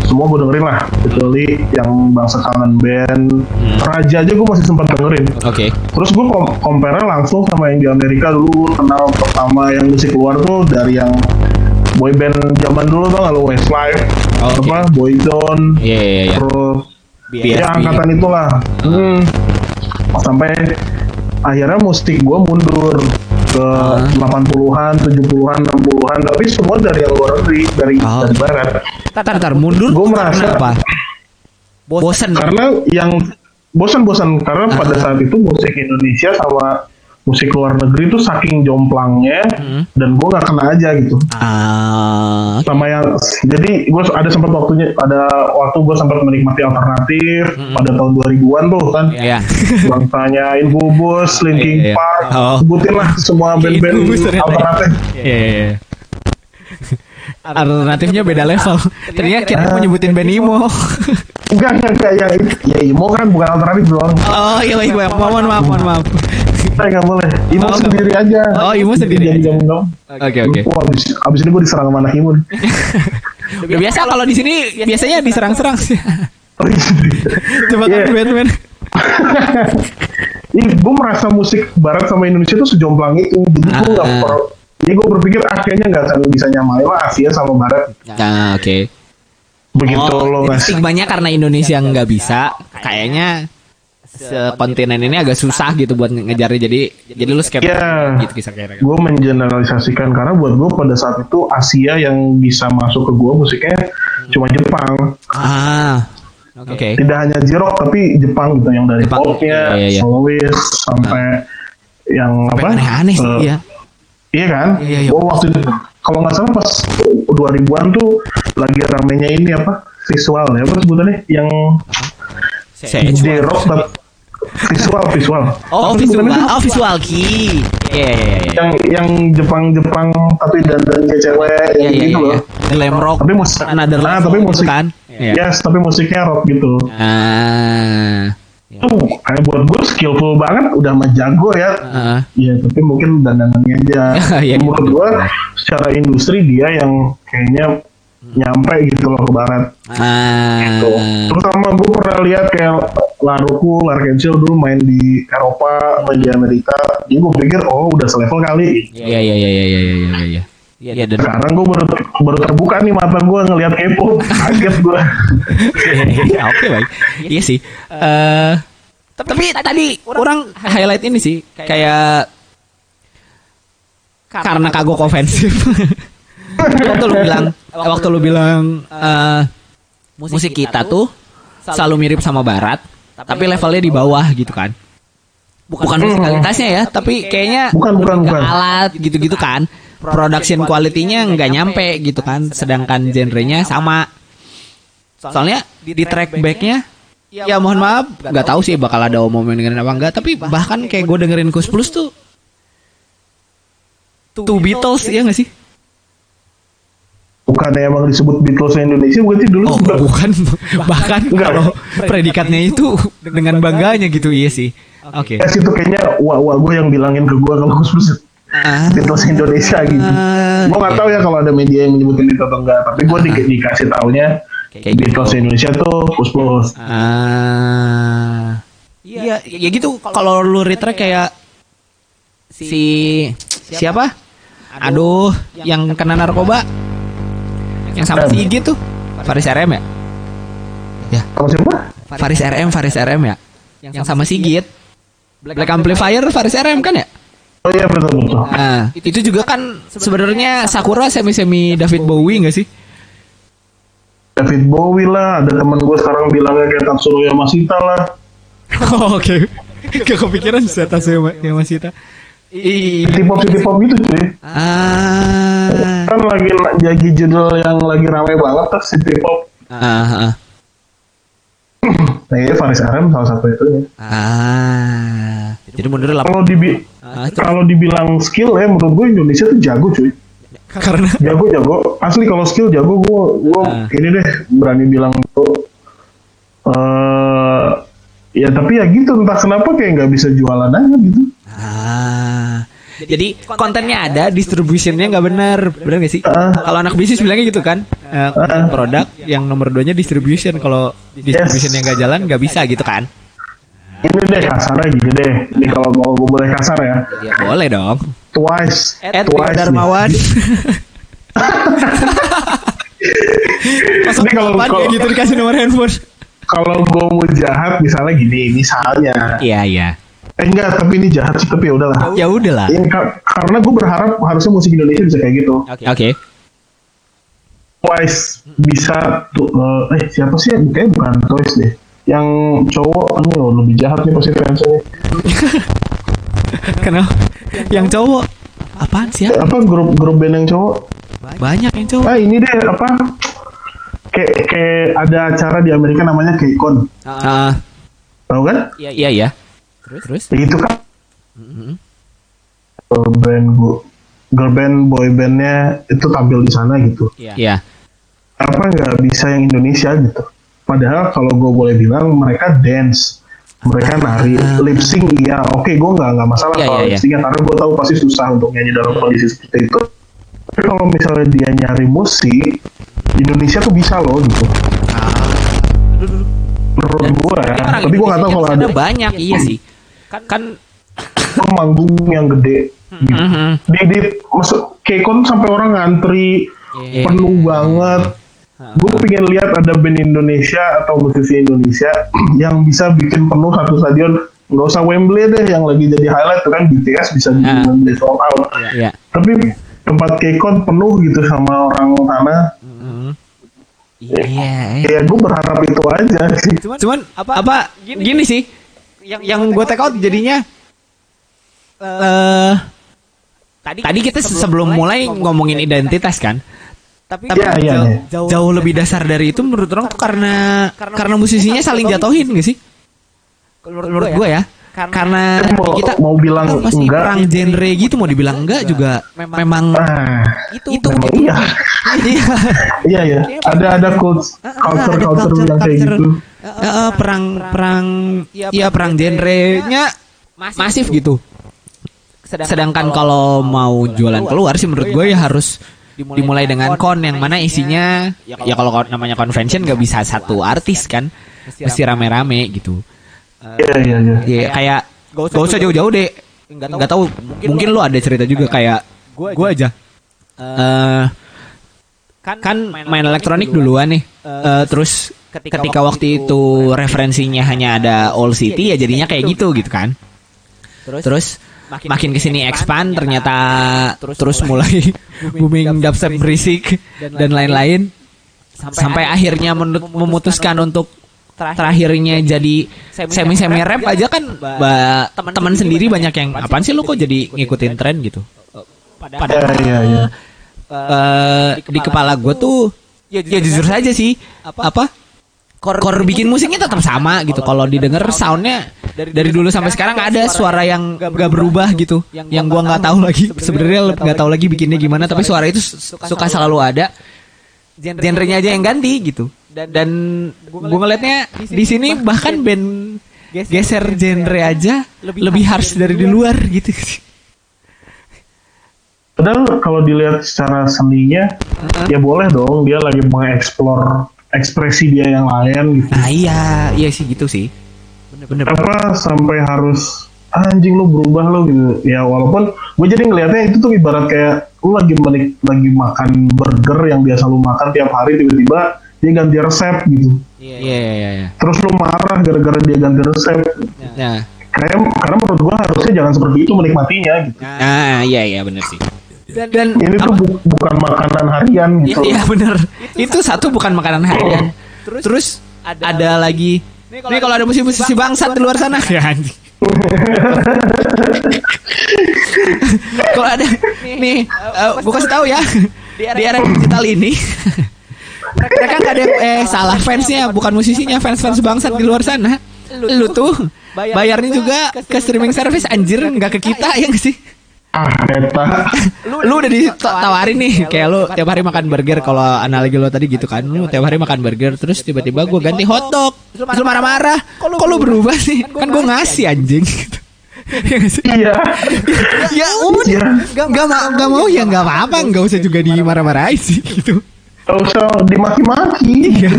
B: semua gue dengerin lah. Kecuali yang bangsa kangen band,
A: Hmm.
B: Raja aja gue masih sempat dengerin.
A: Oke.
B: Terus gue kom compare langsung sama yang di Amerika dulu kenal pertama yang musik luar tuh dari yang boy band zaman dulu tuh kalau Westlife
A: Oke.
B: apa Boyzone
A: Iya iya iya.
B: terus
A: BSB.
B: ya angkatan itulah hmm. sampai akhirnya musik gue mundur ke
A: Ah.
B: 80-an, 70-an, 60-an tapi semua dari yang luar negeri dari
A: Oh.
B: dari barat
A: Tar, tar, tar, mundur
B: Gua
A: tuh
B: merasa-
A: karena apa? Bosen.
B: karena yang bosan-bosan karena
A: Ah.
B: pada saat itu musik Indonesia sama musik luar negeri tuh saking jomplangnya
A: Hmm.
B: dan gue nggak kena aja gitu
A: Ah,
B: sama yang jadi gue ada sempat waktunya ada waktu gue sempat menikmati alternatif pada tahun 2000-an tuh kan
A: ya.
B: bangsanya Infobus, Linkin
A: Iya, iya.
B: Park,
A: Oh.
B: sebutin lah semua band-band
A: ternyata.
B: alternatif.
A: Iya iya iya. Alternatifnya beda level. Tadinya kira mau nyebutin band emo.
B: Enggak, enggak, enggak, ya, ya Imo kan bukan alternatif dong.
A: Oh iya baik. Mohon maaf mohon maaf.
B: Kita nggak boleh. Imo
A: Oh,
B: sendiri aja.
A: Oh, Imo sendiri
B: Jadi
A: aja.
B: jam-jam.
A: Oke oke.
B: Abis, abis ini gue diserang sama anak Imo.
A: Udah biasa kalau di sini biasanya diserang-serang sih.
B: Oh, iya.
A: Coba kan Batman.
B: gue merasa musik barat sama Indonesia tuh sejomplang itu jadi gue nggak
A: Ah.
B: per- jadi gue berpikir ah kayaknya nggak akan bisa nyamain lah Asia sama barat
A: Nah, oke.
B: begitu
A: Oh,
B: lo ngasih
A: stigmanya karena Indonesia nggak bisa, kayaknya sekontinen ini agak susah gitu buat ngejarnya. Jadi jadi lu skeptis
B: Iya.
A: gitu kisah kira
B: gue mengeneralisasikan karena buat gue pada saat itu Asia yang bisa masuk ke gue musiknya cuma Jepang
A: Ah. Oke.
B: tidak hanya J-rock tapi Jepang gitu yang dari
A: Jepang.
B: popnya,
A: Iya, iya, iya.
B: soloist sampai yang
A: Sampai
B: apa?
A: aneh-aneh sih,
B: eh,
A: iya.
B: Iya kan?
A: Iya, iya.
B: Gua waktu itu kalau nggak salah pas 2000-an tuh lagi ramenya ini apa? Visual ya apa sebutannya? Yang J-rock tapi visual visual.
A: Oh,
B: Apa
A: visual. Oh, visual key. Iya, iya, iya, iya.
B: Yang yang Jepang-Jepang tapi dandan kayak cewek
A: Iya,
B: yang
A: iya,
B: gitu
A: iya.
B: loh.
A: Glam rock.
B: Tapi musik
A: Another
B: nah, tapi
A: gitu
B: musik
A: kan. Iya.
B: Yes, tapi musiknya rock gitu.
A: Ah.
B: Itu kayak buat gue skillful banget, udah mah jago ya.
A: Ah.
B: Iya, tapi mungkin dandanannya aja.
A: Iya,
B: Menurut
A: gitu.
B: gua secara industri dia yang kayaknya nyampe gitu loh ke barat.
A: Ah.
B: Tuh. Terutama gue pernah lihat kayak Laruku, Larkensil dulu main di Eropa, main di Amerika. Jadi gue pikir, oh udah selevel kali.
A: Iya, iya, iya, iya, iya, iya, iya, iya. Iya, dan
B: Sekarang gue baru baru terbuka nih mata gue ngelihat K-pop, kaget gue.
A: Ya, Oke baik. Iya sih. Eh tapi tadi orang highlight ini sih kayak karena kagok ofensif. waktu lu bilang waktu lu bilang eh, musik kita tuh selalu mirip sama barat, tapi levelnya di bawah gitu kan. Bukan musikalitasnya ya, tapi kayaknya
B: Bukan, bukan, bukan.
A: alat gitu-gitu kan. Production quality-nya nggak nyampe gitu kan, sedangkan genrenya sama. Soalnya di, track backnya Ya mohon maaf, nggak tahu sih bakal ada momen dengan apa enggak. Tapi bahkan kayak gue dengerin Kus Plus tuh, Two Beatles ya nggak sih?
B: Bukan emang disebut Beatles Indonesia berarti dulu
A: Oh
B: juga.
A: bukan, bahkan
B: Enggak.
A: kalau predikatnya itu dengan bangganya gitu iya sih. Oke.
B: Yes, itu kayaknya wah-wah gue yang bilangin ke gue kalau khusus
A: Ah,
B: Beatles Indonesia gitu.
A: Ah,
B: gue nggak tahu ya kalau ada media yang menyebutin itu atau enggak, tapi gue di, dikasih taunya
A: Kayak gitu.
B: Beatles Indonesia tuh Pus Plus.
A: Ah, iya, ya gitu. Kalau lu retrack kayak si siapa? Aduh, yang kena narkoba, yang sama si Igit tuh, Faris RM ya? Ya,
B: Sama siapa?
A: Faris RM, Faris RM ya? Yang sama Sigit. Black Amplifier Faris RM kan ya?
B: Oh iya betul betul.
A: Nah, itu juga kan sebenarnya Sakura semi-semi David Bowie nggak sih?
B: David Bowie lah, ada teman gue sekarang bilangnya kayak Tatsuro Yamashita lah.
A: Oh, Oke. Gak kepikiran Zeta Yamashita. Iya.
B: City pop city pop gitu cuy.
A: Ah.
B: Kan lagi jadi judul yang lagi ramai banget tuh city pop.
A: Ah. ah.
B: Nah ini Faris RM salah satu itu ya.
A: Ah. Jadi mundur lah.
B: Kalau dibi
A: Ah,
B: kalau dibilang skill ya menurut gue Indonesia tuh jago cuy.
A: karena
B: Jago jago. Asli kalau skill jago gue gue
A: Ah.
B: ini deh berani bilang tuh. eh ya tapi ya gitu entah kenapa kayak nggak bisa jualan aja gitu.
A: ah. Jadi kontennya ada, distributionnya nggak benar, benar nggak sih?
B: Ah.
A: Kalau anak bisnis bilangnya gitu kan, Eh,
B: Ah.
A: produk yang nomor duanya distribution. Kalau distributionnya nggak jalan nggak bisa gitu kan?
B: Ini deh kasarnya gini deh. Ini kalau kalau gue boleh kasar ya.
A: Ya boleh dong.
B: Twice.
A: Ed
B: Twice.
A: Darmawan. Masuk
B: Ini kalau- kalau-
A: kayak gitu dikasih nomor handphone?
B: Kalau gue mau jahat misalnya gini, misalnya.
A: Iya iya.
B: Eh enggak, tapi ini jahat sih, tapi ya udahlah.
A: Ya udahlah.
B: Ka- karena gue berharap harusnya musik Indonesia bisa kayak gitu.
A: Oke.
B: Twice bisa tuh eh, eh siapa sih? Kayaknya bukan Twice deh. Yang cowok ini loh, lebih jahat nih pasti fansnya.
A: Kenapa? Yang cowok apaan sih ya?
B: Apa grup grup band yang cowok?
A: Banyak yang cowok.
B: Ah ini deh apa? Kayak kayak ada acara di Amerika namanya KCON.
A: Ah,
B: Tahu kan?
A: iya iya. Terus terus.
B: Ya Itu kan
A: Mhm.
B: girl band bu- girl band boy bandnya itu tampil di sana gitu.
A: Iya.
B: apa nggak bisa yang Indonesia gitu. Padahal kalau gue boleh bilang mereka dance, mereka nari, lip sync iya, oke gue nggak nggak masalah
A: Ah. Iya,
B: kalau
A: iya,
B: lip
A: iya.
B: syncnya karena gue tahu pasti susah untuk nyanyi dalam kondisi seperti itu. Tapi kalau misalnya dia nyari musik, Indonesia tuh bisa loh gitu. Menurut gue ya, tapi gue nggak tahu kalau
A: ada banyak iya sih. kan
B: manggung yang gede gitu.
A: Mhm.
B: di di masuk Kekon sampai orang ngantri
A: Iya.
B: penuh banget gue pengen lihat ada band Indonesia atau musisi Indonesia yang bisa bikin penuh satu stadion nggak usah Wembley deh yang lagi jadi highlight tuh kan BTS bisa bikin
A: Ah.
B: Wembley sold out
A: ya
B: tapi tempat Kekon penuh gitu sama orang sana
A: iya.
B: ya gue berharap itu aja sih.
A: Cuman apa, gini, sih. Yang yang gue take out jadinya eh tadi kita sebelum mulai ngomongin identitas. kan? Tapi
B: Iya, iya,
A: jauh,
B: iya.
A: jauh, jauh lebih dasar dari itu menurut orang tuh karena karena musisinya saling jatuhin gak sih? Menurut gue ya. karena
B: mau,
A: kita
B: mau bilang
A: kita masih
B: enggak
A: perang genre gitu mau dibilang enggak juga memang
B: ah
A: itu.
B: Memang iya.
A: Iya.
B: Iya ya ada ada culture culture culture bilang kayak gitu.
A: Eh, eh, perang perang iya perang genrenya masif. gitu. Sedangkan kalau mau jualan keluar sih menurut gue ya harus dimulai dengan kon yang mana isinya ya kalau namanya convention nggak bisa satu artis kan mesti rame-rame gitu.
B: Iya iya iya.
A: Ya kayak gak usah jauh-jauh deh. nggak tahu. mungkin lu ada cerita juga kayak gue aja eh kan main elektronik duluan. nih. Eh, terus ketika waktu itu referensinya hanya ada All City ya jadinya kayak gitu gitu kan. terus makin ke sini expand ternyata terus mulai booming dubstep berisik dan lain-lain. sampai akhirnya menut- memutuskan untuk terakhirnya jadi semi semi rap aja kan. Teman sendiri banyak yang apaan sih lu kok jadi ngikutin tren gitu padahal
B: iya iya
A: eh, di kepala gue tuh ya jujur saja sih. Apa? Core, core bikin musiknya tetap sama gitu. kalau didengar soundnya dari dulu sampai sekarang ada suara yang gak berubah gitu. yang gua nggak tahu lagi. sebenarnya nggak tahu lagi bikinnya gimana tapi suara itu su- suka selalu ada. Genrenya aja yang ganti gitu. Dan gua ngelihatnya di sini bahkan band geser genre aja lebih harsh dari di luar gitu
B: Padahal kalau dilihat secara seninya, ya boleh dong dia lagi mengeksplor ekspresi dia yang lain gitu.
A: nah iya iya sih gitu sih bener
B: Apa sampai harus anjing lu berubah lu gitu. Ya walaupun gue jadi ngelihatnya itu tuh ibarat kayak lu lagi menik lagi makan burger yang biasa lu makan tiap hari tiba-tiba dia ganti resep gitu.
A: iya iya iya
B: Terus lu marah gara-gara dia ganti resep.
A: nah
B: Kayak karena menurut gua harusnya jangan seperti itu menikmatinya gitu.
A: Nah, iya iya benar sih. Dan, dan
B: Ini tuh bu- bukan makanan harian
A: Iya,
B: gitu.
A: iya benar. Itu satu bukan makanan harian. Terus, ada, lagi. Nih kalau ada musisi-musisi bangsat di luar sana. ya anjing. kalau ada nih, eh, gua kasih tahu ya. Di era digital ini. Mereka nggak ada eh salah fansnya bukan musisinya fans fans bangsat di luar sana. Lu tuh bayarnya juga ke streaming service. anjir nggak ke kita ya nggak sih
B: Ah, eta.
A: lu udah ditawarin nih kayak lu tiap hari makan burger kalau analogi lo tadi gitu kan lu tiap hari makan burger terus tiba-tiba gue ganti hotdog terus lu marah-marah kok lu berubah sih kan gue ngasih anjing gitu. Ya sih?
B: Iya.
A: ya udah
B: Iya.
A: nggak mau nggak mau ya nggak apa-apa nggak usah juga dimarah-marahin sih gitu
B: Gak usah dimaki-maki.
A: Iya.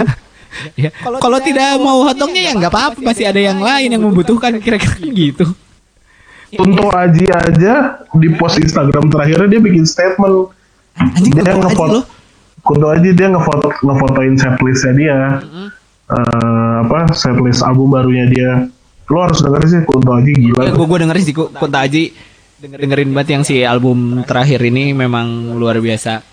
A: Ya. Kalau tidak mau hotdognya ya nggak apa-apa masih ada yang lain yang membutuhkan kira-kira gitu.
B: Kunto Aji aja di post Instagram terakhirnya dia bikin statement.
A: Anjing
B: Dia ngefoto. Kunto Aji dia ngefoto ngefotoin setlistnya dia. Eh, apa setlist album barunya dia. Lo harus dengerin sih Kunto Aji gila.
A: Ya, gue gue dengerin sih Ku- Kunto Aji dengerin banget yang si album terakhir ini memang luar biasa.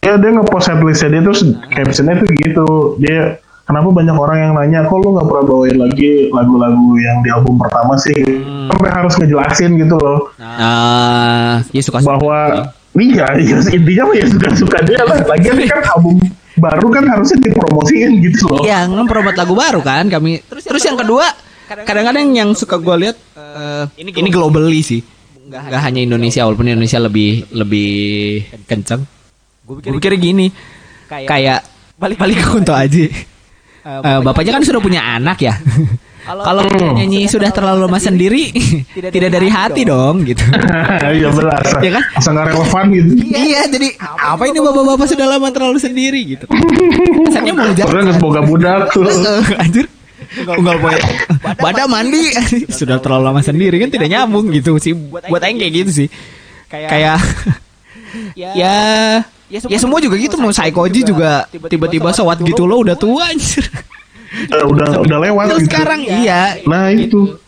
B: Ya dia ngepost setlistnya dia terus captionnya tuh gitu. Dia kenapa banyak orang yang nanya kok lu nggak pernah bawain lagi lagu-lagu yang di album pertama sih? Sampai harus ngejelasin gitu loh.
A: Ah, ya suka
B: bahwa iya, iya intinya ya suka-suka dia lah. Lagian kan album baru kan harusnya dipromosiin gitu loh.
A: Iya, ngepromot lagu baru kan kami. Terus, yang kedua, kadang-kadang yang suka gue lihat eh, ini ini globally sih. Gak hanya Indonesia, walaupun Indonesia lebih lebih kenceng. Gue pikir gini, kayak balik balik ke Kunto Aji. Eh, bapaknya kan sudah punya anak ya. Kalau nyanyi sudah terlalu lama sendiri, tidak dari hati dong gitu.
B: Iya benar.
A: Iya kan?
B: Asa nggak relevan gitu.
A: Iya, jadi apa ini bapak-bapak sudah lama terlalu sendiri gitu. Kesannya mau jatuh.
B: Soalnya nggak boga budak tuh.
A: Eh, anjir Unggal poin. Bada mandi sudah terlalu lama sendiri kan tidak nyambung gitu sih. Buat aing kayak gitu sih. Kayak ya ya semua juga gitu mau Saikoji juga tiba-tiba sewat gitu loh udah tua anjir.
B: Eh, udah udah lewat
A: Terus
B: gitu.
A: sekarang iya.
B: Nah itu.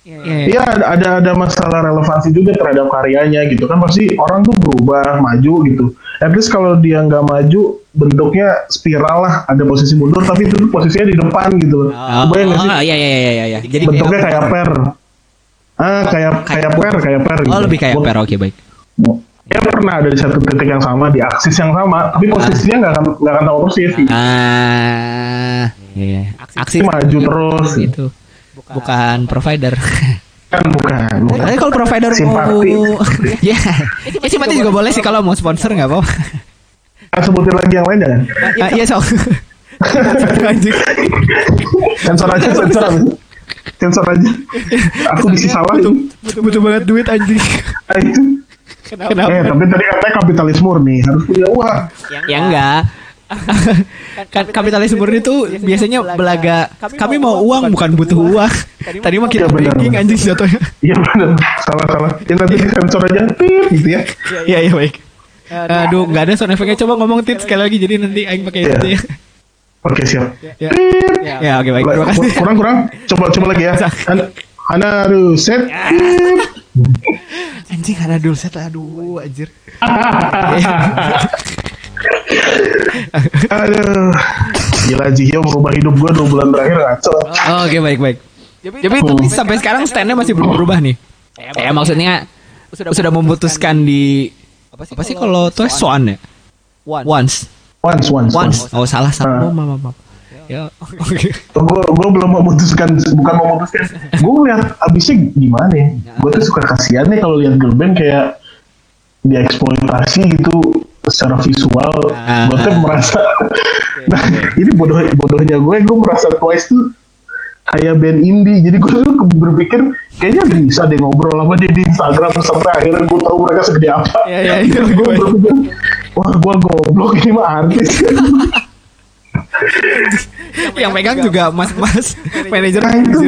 A: Iya.
B: Iya ada, ada ada masalah relevansi juga terhadap karyanya gitu kan pasti orang tuh berubah maju gitu. At least kalau dia nggak maju bentuknya spiral lah ada posisi mundur tapi itu posisinya di depan gitu loh.
A: Oh,
B: nggak sih?
A: iya iya iya iya iya. Jadi
B: bentuknya kayak per. Ah kayak kayak per kayak per.
A: Oh
B: gitu.
A: lebih kayak per oke baik.
B: Ya pernah ada di satu titik yang sama di aksis yang sama tapi posisinya nggak akan nggak akan tahu persis.
A: Ah, iya. Aksi
B: Maju terus.
A: itu. Bukan provider.
B: Kan bukan. bukan.
A: Tapi kalau provider
B: Simpati.
A: mau Ya, ya simpati juga boleh sih kalau mau sponsor nggak apa-apa.
B: Ah, sebutin lagi yang lain jangan.
A: Ah, Iya, so. Anjing.
B: Sensor aja sensor aja. Sensor aja. Aku bisa salah itu.
A: butuh, butuh banget duit anjing. Kenapa?
B: Eh, tapi tadi katanya kapitalis murni harus punya uang.
A: Ya enggak. kan kapitalis murni itu biasanya belaga kami mau uang bukan butuh uang. Tadi mah kita
B: Iya,
A: breaking
B: benar.
A: anjing jatuhnya.
B: Iya benar, salah salah. Ya nanti sensor aja, gitu ya.
A: Iya iya baik. Aduh, nggak ada sound effect-nya. Coba ngomong tit sekali lagi. Jadi nanti aing pakai
B: Iya.
A: itu ya.
B: Oke siap.
A: Ya. Ya, oke baik. Terima kasih.
B: Kurang kurang. Coba coba lagi ya. An Ana aduh set.
A: Anjing ada dulu set aduh anjir.
B: Aduh. Gila Jihyo merubah hidup gue dua bulan terakhir ngaco.
A: Oh, Oke baik baik. Tapi tapi sampai sekarang standnya masih belum berubah nih. Ya maksudnya sudah memutuskan di apa sih kalau tuh soan ya? Once.
B: Once once.
A: Once. Oh salah salah.
B: Ah.
A: Oh, maaf maaf. Ya. Oke.
B: Gue gue belum memutuskan bukan memutuskan. Gue lihat abisnya gimana ya. Gue tuh suka kasihan nih kalau lihat girl band kayak dieksploitasi gitu secara visual.
A: Ah.
B: Gue tuh merasa. nah ini bodoh bodohnya gue. Gue merasa Twice tuh kayak band indie. Jadi gue tuh berpikir kayaknya bisa deh ngobrol sama dia di Instagram sampai akhirnya gue tahu mereka segede apa.
A: Ya, ya, iya,
B: gue berpikir wah gue goblok ini mah artis.
A: Yang pegang juga mas-mas manajer.
B: Nah itu,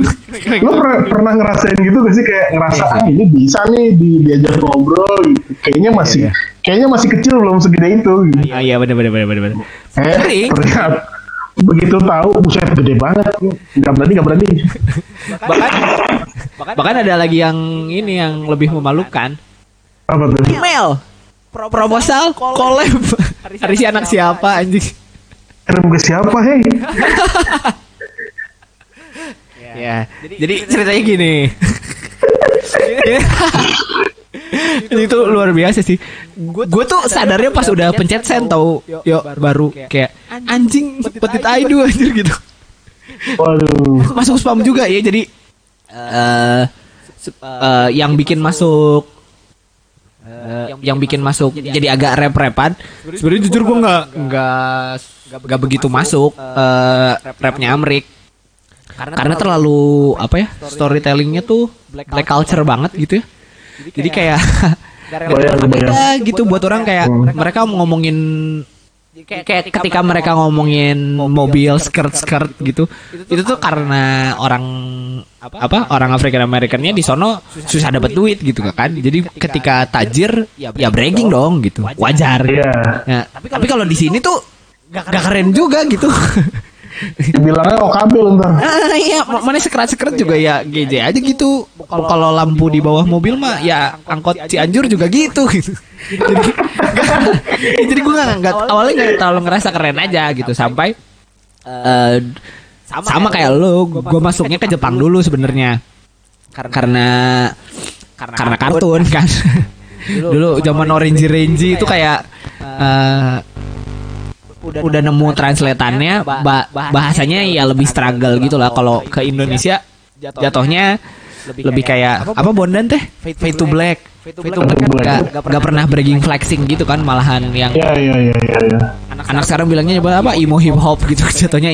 B: lo pernah, pernah ngerasain gitu gak sih kayak ngerasa ah ini bisa nih di, diajak ngobrol gitu. Kayaknya masih kayaknya masih kecil belum segede itu. Gitu.
A: Ah, iya benar benar benar benar.
B: Eh
A: Sering.
B: ternyata begitu tahu buset gede banget. Nggak berani nggak berani.
A: Bahkan bahkan ada lagi yang ini yang lebih memalukan.
B: Apa tuh?
A: Email proposal collab hari si anak siapa anjing
B: Kirim ke siapa hei?
A: ya jadi ceritanya gini Ini tuh luar biasa sih. Gue tuh sadarnya pas udah pencet send tau, yo baru kayak anjing petit aidu anjir gitu.
B: Waduh.
A: Masuk spam juga ya jadi eh eh, yang bikin masuk eh, yang bikin masuk jadi agak rap-rapan. Sebenarnya jujur gue nggak nggak nggak begitu masuk eh, rapnya Amrik karena terlalu apa ya storytellingnya tuh black culture banget gitu ya. Jadi kayak
B: bayang.
A: beda gitu buat orang kayak mereka ngomongin kayak ketika mereka ngomongin mobil skirt skirt gitu. itu tuh karena orang apa? orang African Americannya di sono susah dapat duit. gitu kan? Jadi ketika tajir ya bragging dong. gitu. Wajar.
B: Iya.
A: Ya, tapi kalau di sini tuh gak keren juga gitu
B: Bilangnya OKB lu ntar.
A: Ah, iya, ma- mana sekret-sekret juga ya GJ aja gitu. Kalau lampu di bawah mobil mah ya angkot Cianjur juga gitu gitu. Jadi, jadi gue nggak awalnya nggak terlalu ngerasa keren aja gitu sampai eh, sama kayak lo, gue masuknya ke Jepang dulu sebenarnya. Karena karena kartun. kan. Dulu zaman Orange Range itu kayak eh, udah nemu translatannya ba- bahasanya ya lebih struggle gitu lah kalau ke Indonesia jatuhnya lebih kayak apa bondan teh? Fade to black fade to black kan gak, gak pernah bragging flexing gitu kan malahan yang
B: Iya iya iya iya. iya.
A: anak sekarang bilangnya apa? apa emo hip hop gitu jatuhnya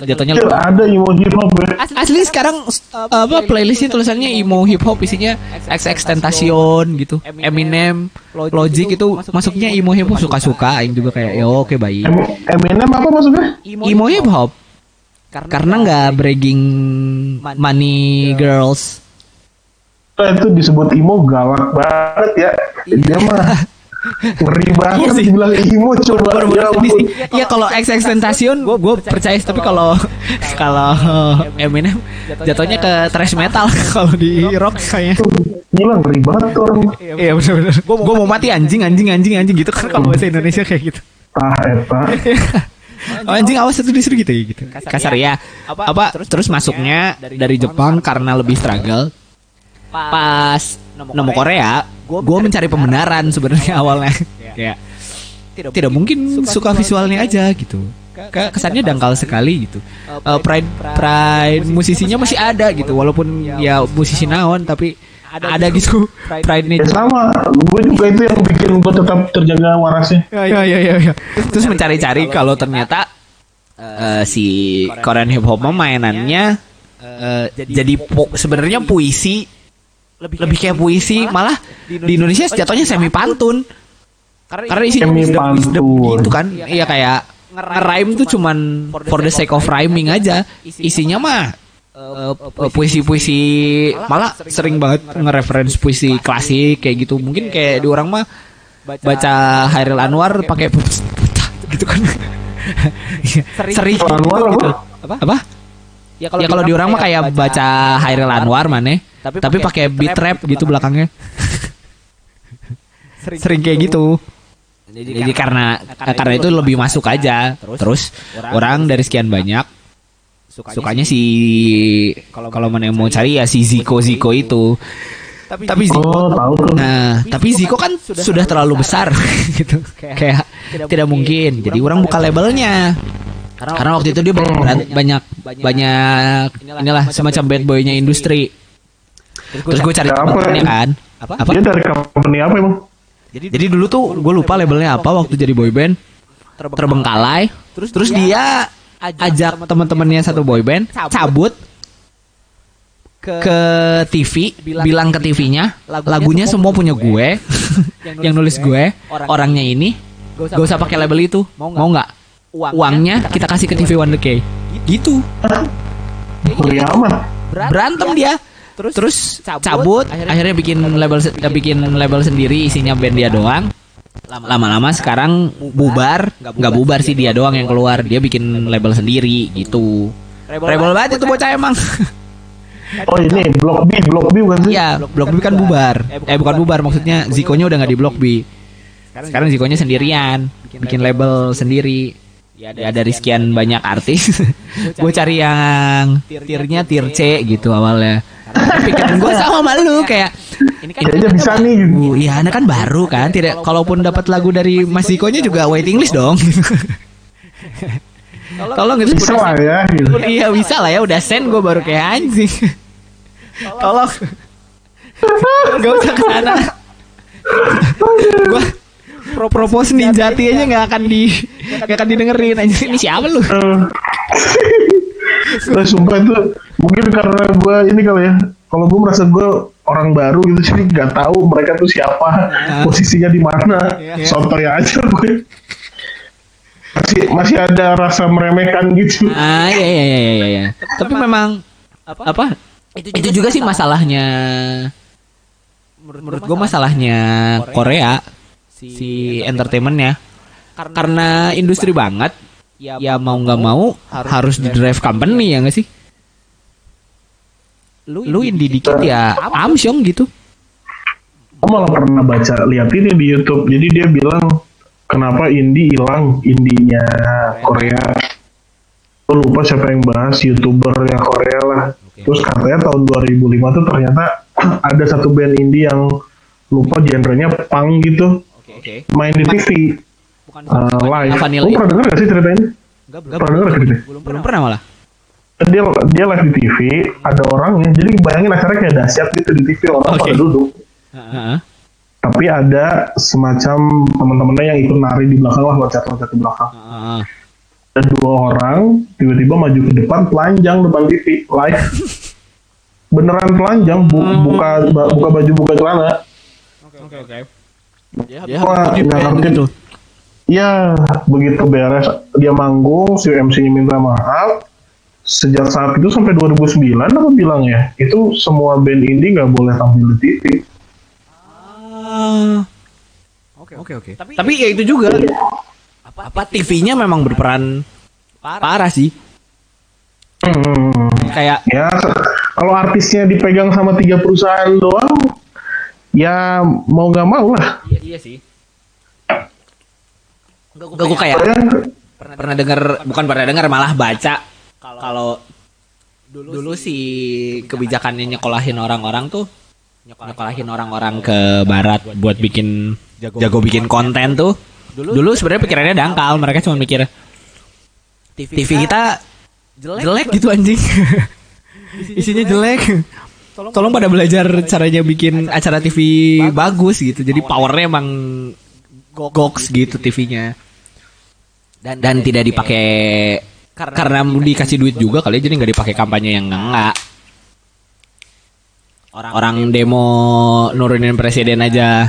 A: jatuhnya
B: Iya, ada emo hip hop ya.
A: asli sekarang apa playlistnya tulisannya emo hip hop isinya XX Tentacion gitu. Eminem Logic itu masuknya emo hip hop suka suka aing juga kayak ya oke baik
B: Em- Eminem apa maksudnya?
A: emo hip hop karena nggak bragging money girls.
B: Itu disebut emo galak banget ya. Dia mah ngeri banget
A: Iya sih.
B: dibilang emo coba. Ya.
A: Iya kalau XX Tentacion gue percaya sih, tapi kalau kalau Eminem jatuhnya ke thrash metal kalau di rock kayaknya.
B: Gila ngeri banget tuh orang.
A: Iya benar-benar. Gue mau mati anjing anjing anjing anjing gitu kan kalau bahasa Indonesia kayak gitu.
B: Tah eta.
A: Oh, anjing awas itu disuruh gitu ya gitu. Kasar ya. Apa terus masuknya dari Jepang karena lebih struggle. Pas nemu Korea, gue mencari pembenaran sebenarnya awalnya. Kayak tidak mungkin suka visualnya aja gitu. Ke- Kesannya dangkal sekali gitu. Eh, pride pride musisinya masih ada gitu walaupun ya musisi naon tapi ada gitu pride-nya
B: Ya sama, gue juga itu yang bikin gue tetap terjaga warasnya.
A: ya ya ya ya, ya. terus mencari-cari kalau ternyata eh, si Korean hip hop mainannya eh, jadi pu- sebenarnya puisi lebih kayak puisi malah di Indonesia jatuhnya semi pantun karena isinya
B: Semi pantun.
A: gitu kan. iya kayak nge-rhyme tuh cuman for the sake of rhyming aja. isinya mah eh, puisi-puisi malah sering banget nge-reference puisi klasik kayak gitu. mungkin kayak di orang mah baca Hairil Anwar pakai gitu kan. Sering
B: Anwar
A: gitu. apa? Apa? Ya kalau di orang mah kayak baca Hairil Anwar mana tapi pakai beat rap gitu belakangnya. Sering kayak gitu. jadi karena karena itu lebih masuk aja. terus orang dari sekian banyak sukanya si kalau mana mau cari ya si Ziko Ziko itu. tapi Ziko
B: Oh tahu.
A: Nah, tapi Ziko kan sudah terlalu besar. gitu. Kayak tidak mungkin. Jadi orang buka labelnya. Karena waktu itu dia banyak banyak banyak inilah semacam bad boynya industri. Terus gue cari temennya kan. Apa? Apa?
B: Dia dari company apa emang?
A: Jadi dulu tuh gue lupa labelnya apa waktu jadi boyband. Terbengkalai. Terus dia ajak teman-temannya satu boyband cabut ke TV, bilang ke TV-nya lagunya semua punya gue, yang nulis gue, orangnya ini, gak usah pakai label itu, mau nggak? Uangnya kita kasih ke TV One K, gitu. Berantem dia, terus cabut, akhirnya bikin label bikin label sendiri isinya band dia doang. Lama-lama sekarang bubar, nggak bubar sih dia doang yang keluar, dia bikin label sendiri gitu. Rebel banget itu bocah emang.
B: Oh ini Blok B, Blok B bukan sih?
A: Iya, Blok B kan bubar. Eh bukan bubar, maksudnya Zikonya udah nggak di Blok B. Sekarang Zikonya sendirian, bikin label sendiri. Ya dari sekian banyak artis, gue cari yang tiernya tier C gitu awalnya. Pikiran gue sama malu kayak ini kan
B: Kayaknya bisa nih gitu.
A: Uh, Iya, anda kan baru kan. Tidak, kalaupun dapat lagu dari Mas Zikonya juga waiting list dong. Tolong itu
B: Bisa lah ya. Gitu.
A: Iya bisa lah ya udah send gue baru kayak anjing. Tolong. Gak usah ke sana. Gua pro propose ninjati aja nggak akan di nggak akan didengerin anjing. Ini siapa lu?
B: Nah, sumpah itu mungkin karena gue ini kali ya. Kalau gue merasa gue orang baru gitu sih nggak tahu mereka tuh siapa, posisinya di mana. Sotoy aja gue. Masih masih ada rasa meremehkan gitu.
A: Ah iya iya iya iya. iya. Tapi memang apa? Itu, juga sih masalahnya. Menurut gue masalahnya Korea si entertainmentnya karena industri banget ya mau nggak mau harus di drive company ya nggak sih lu indie dikit ya Amsyong gitu
B: Gue malah pernah baca lihat ini di YouTube. Jadi dia bilang kenapa indie hilang indinya Korea. Gue lupa siapa yang bahas youtuber yang Korea lah. Terus katanya tahun 2005 tuh ternyata ada satu band indie yang lupa genrenya punk gitu main di TV uh, live.
A: Vanilla
B: Lu pernah denger gak sih ceritanya? Pernah denger gak ceritanya?
A: belum pernah malah
B: Dia dia live di TV, ada orangnya. Jadi bayangin acaranya kayak dahsyat gitu di TV orang
A: Oke.
B: pada duduk.
A: Heeh.
B: tapi ada semacam teman-temannya yang ikut nari di belakang lah loncat-loncat di belakang
A: Heeh.
B: ada dua orang tiba-tiba maju ke depan telanjang depan TV live beneran telanjang bu- buka ba- buka baju buka celana
A: oke oke
B: Wah, nggak ngerti tuh ya begitu beres dia manggung si MC nya minta maaf sejak saat itu sampai 2009 apa bilang ya itu semua band indie nggak boleh tampil di TV.
A: Ah. Oke oke oke. Tapi, ya itu juga. Apa, TV-nya memang berperan parah, sih.
B: Hmm.
A: Kayak
B: Ya kalau artisnya dipegang sama tiga perusahaan doang, ya mau nggak mau lah.
A: iya, sih. Enggak gue kayak
B: Ya,
A: pernah, pernah dengar bukan pernah dengar malah baca kalau dulu, dulu si kebijakannya nyekolahin orang-orang tuh nyekolahin orang-orang. ke barat buat bikin jago, bikin konten tuh. Dulu sebenarnya pikirannya dangkal mereka cuma mikir TV kita jelek gitu anjing. Isinya jelek. tolong pada belajar caranya bikin acara TV bagus. gitu. Jadi powernya emang goks gitu TV-nya dan dan tidak dipakai karena dikasih duit juga kali ya, jadi nggak dipakai kampanye yang enggak. Orang orang demo. nurunin presiden aja.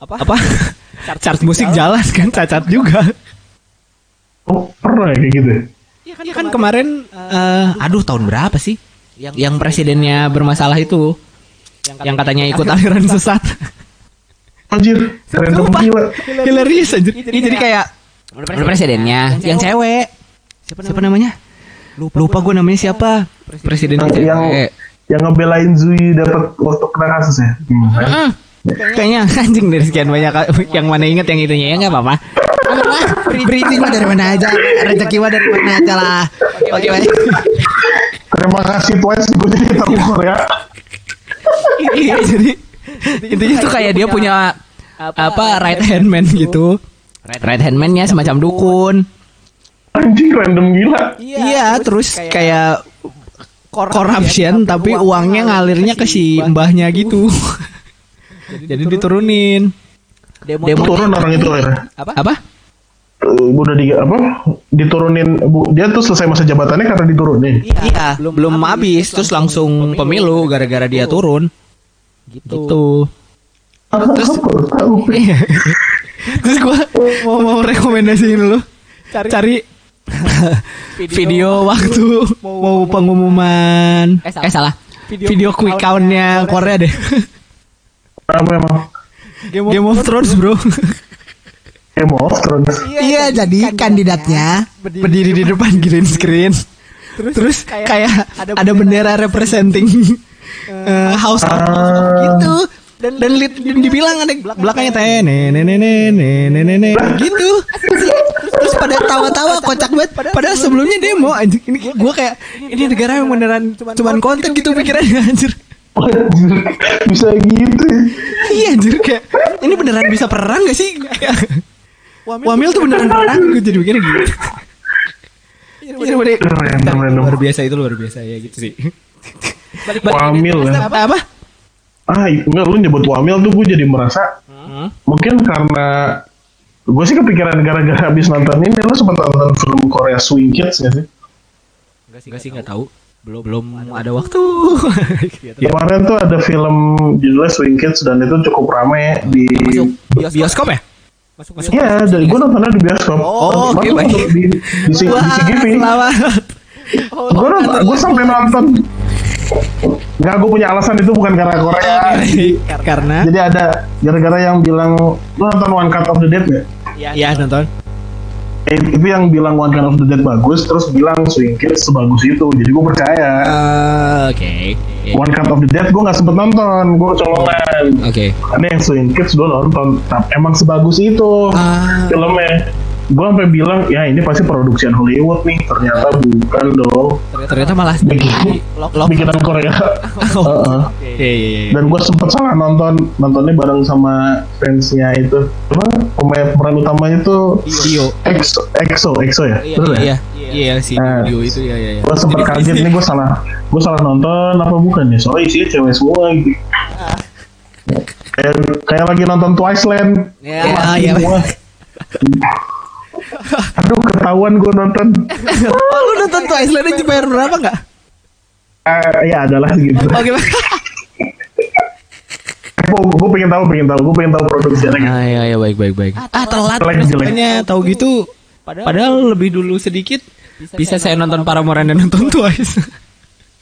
A: Apa? Apa? Chart musik jalan. kan cacat juga.
B: Oh pernah ya kayak gitu.
A: Iya kan, kan kemarin eh, aduh tahun berapa sih? Yang, presidennya bermasalah itu. Yang katanya ikut aliran sesat.
B: Anjir, random
A: Sumpah.
B: gila.
A: hilarious anjir. Ini jadi kayak presidennya yang cewek siapa, namanya? lupa, gue namanya siapa? Presiden
B: Yang yang, yang ngebelain Zui dapat waktu kena kasus ya. Hmm.
A: kayaknya anjing dari sekian banyak yang mana inget yang itunya ya nggak apa-apa. Berita mah dari mana aja rezeki mah dari mana aja lah. Oke oke
B: Terima kasih Twice gue jadi tahu Korea.
A: iya jadi intinya tuh kayak dia punya apa? right hand man gitu. Right hand man-nya semacam dukun
B: Anjing random gila.
A: iya terus kayak corruption tapi uangnya ngalirnya ke si mbahnya gitu. Jadi diturunin. demo
B: Turun. Orang itu akhirnya.
A: apa? Apa?
B: Eh, udah di apa? Diturunin. Bu, dia tuh selesai masa jabatannya karena diturunin
A: iya belum habis terus langsung pemilu. gara-gara dia turun. Gitu.
B: Terus tahu.
A: Iya. Terus gua mau mau rekomendasiin lu. Cari video, waktu. mau, pengumuman. Eh salah. Eh, video, quick countnya. Korea, deh.
B: Apa emang
A: Game of, Thrones, bro.
B: Game of Thrones.
A: Iya, iya jadi kandidatnya berdiri, di depan green screen. Terus, terus kayak, ada bendera, representing eh, eh, House. Of gitu. Dan dan, dan dibilang ada belakangnya teh nenek, nenek, nenek, nenek gitu. Terus pada tawa-tawa kocak banget. Padahal sebelumnya demo anjir. Ini gua kayak ini negara yang beneran cuman konten gitu pikirannya anjir.
B: Anjir, bisa gitu ya.
A: Iya anjir kayak ini beneran bisa perang gak sih? Wamil tuh beneran perang gue jadi mikirnya gitu. Iya,
B: random.
A: luar biasa itu luar biasa ya gitu sih.
B: Wamil ya.
A: Apa apa?
B: Ah, enggak lu nyebut Wamil tuh gue jadi merasa mungkin karena gue sih kepikiran gara-gara habis nonton ini lu sempat nonton film Korea Swing Kids gak sih?
A: Enggak sih enggak tahu. Belum belum ada waktu.
B: Kemarin tuh ada film judulnya Swing Kids dan itu cukup rame di
A: bioskop ya? Masuk masuk.
B: Iya, dari gue nontonnya di bioskop.
A: Oh, oke,
B: Masuk
A: baik.
B: Di, di, di, di CGV.
A: selamat.
B: Gue gue sampai nonton. Nggak, gue punya alasan itu bukan karena Korea.
A: Karena
B: Jadi ada gara-gara yang bilang lu nonton One Cut of the Dead nggak?
A: ya nonton.
B: Eh, itu yang bilang One Cut of the Dead bagus, terus bilang Swing Kids sebagus itu. Jadi gue percaya.
A: Eh, Oke.
B: One Cut of the Dead gue nggak sempet nonton, gue kecolongan.
A: Oke.
B: Ada yang Swing Kids gue nonton, tapi emang sebagus itu
A: Ah.
B: filmnya. Gue sampai bilang ya ini pasti produksian Hollywood nih, ternyata bukan dong.
A: Ternyata malah
B: Bikin- Bikinan Korea.
A: Oh.
B: Heeh.
A: Iya iya iya.
B: Dan gue sempet salah nonton, nontonnya bareng sama fansnya itu. Apa? Pemain peran utamanya tuh
A: Dio.
B: EXO, EXO, EXO ya? Betul ya?
A: Iya, iya si
B: Nah.
A: Dio itu ya ya. ya.
B: Gue sempet kaget nih gue salah, gue salah nonton apa bukan ya? Soalnya isinya cewek semua gitu. Kayak, kayak lagi nonton Twice Land.
A: Ya,
B: Laki
A: iya.
B: Aduh ketahuan gue nonton.
A: Oh, lu nonton Twice Land aja bayar berapa enggak?
B: Eh, ya adalah gitu.
A: Oke.
B: gue pengen tahu, pengen tahu, gue pengen tahu produksinya.
A: Ah iya iya baik baik baik. Ah telat. Makanya tahu gitu. Padahal lebih dulu sedikit bisa saya nonton Paramore dan nonton Twice.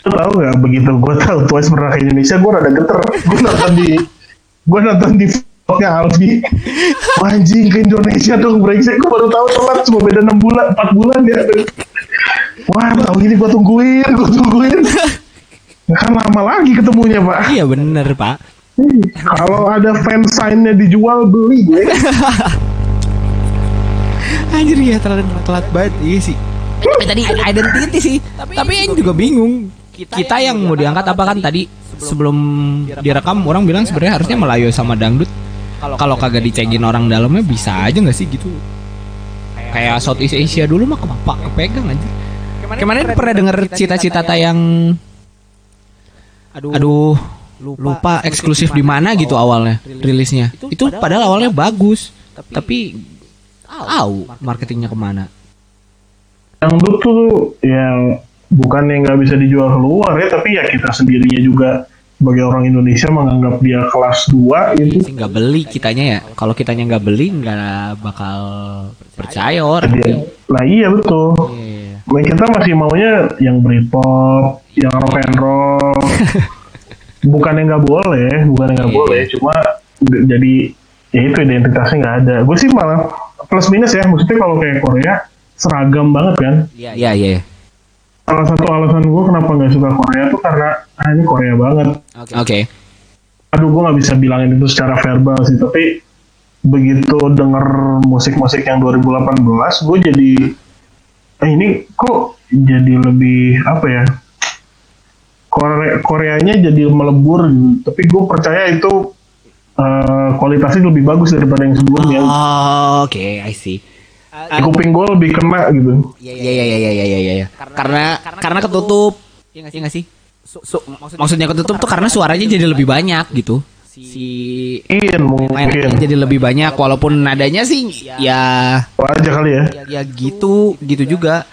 B: Lu tahu nggak begitu gue tahu Twice pernah ke Indonesia gue rada geter gue nonton di gue nonton di vlognya Alfi anjing ke Indonesia dong brengsek gue baru tahu telat cuma beda 6 bulan 4 bulan ya wah tahu gini gue tungguin gue tungguin kan lama lagi ketemunya pak
A: iya bener pak.
B: Kalau ada fansign-nya dijual beli gue
A: Anjir ya telat telat banget iya sih. Tapi tadi identity sih. Tapi yang juga bingung. Kita yang mau diangkat apa kan tadi sebelum direkam orang bilang sebenarnya harusnya Melayu sama dangdut. Kalau kagak dicengin orang dalamnya bisa aja nggak sih gitu. Kayak Southeast Asia dulu mah kepak kepegang aja. Kemarin pernah denger cita-cita tayang Aduh, lupa eksklusif di mana gitu awalnya rilisnya. Itu padahal awalnya bagus, tapi tahu marketingnya ke mana.
B: dangdut tuh yang bukan yang nggak bisa dijual keluar ya tapi ya kita sendirinya juga sebagai orang Indonesia menganggap dia kelas 2 itu
A: nggak beli kitanya ya. Kalau kitanya nggak beli nggak bakal percaya orang.
B: dia lah iya betul
A: Iya.
B: Nah, kita masih maunya yang Britpop yang rock and roll bukan yang nggak boleh bukan yang nggak
A: Iya.
B: boleh cuma jadi ya itu identitasnya nggak ada gue sih malah plus minus ya maksudnya kalau kayak Korea seragam banget kan
A: Iya iya. iya.
B: Salah satu alasan gue kenapa nggak suka Korea tuh karena ah, ini Korea banget
A: Oke.
B: aduh gue nggak bisa bilangin itu secara verbal sih tapi begitu denger musik-musik yang 2018 gue jadi eh ini kok jadi lebih apa ya Korea Koreanya jadi melebur gitu. tapi gue percaya itu eh, kualitasnya lebih bagus daripada yang sebelumnya
A: Oh, Oke, I see.
B: Di kuping gue lebih kena gitu.
A: Iya iya iya iya iya iya iya. Karena karena ketutup. Iya nggak sih? Su- maksudnya ketutup tuh karena suaranya jadi lebih banyak gitu. Si
B: Mungkin.
A: mainnya
B: mungkin
A: jadi lebih banyak walaupun nadanya sih ya.
B: aja kali ya.
A: Ya gitu. gitu juga.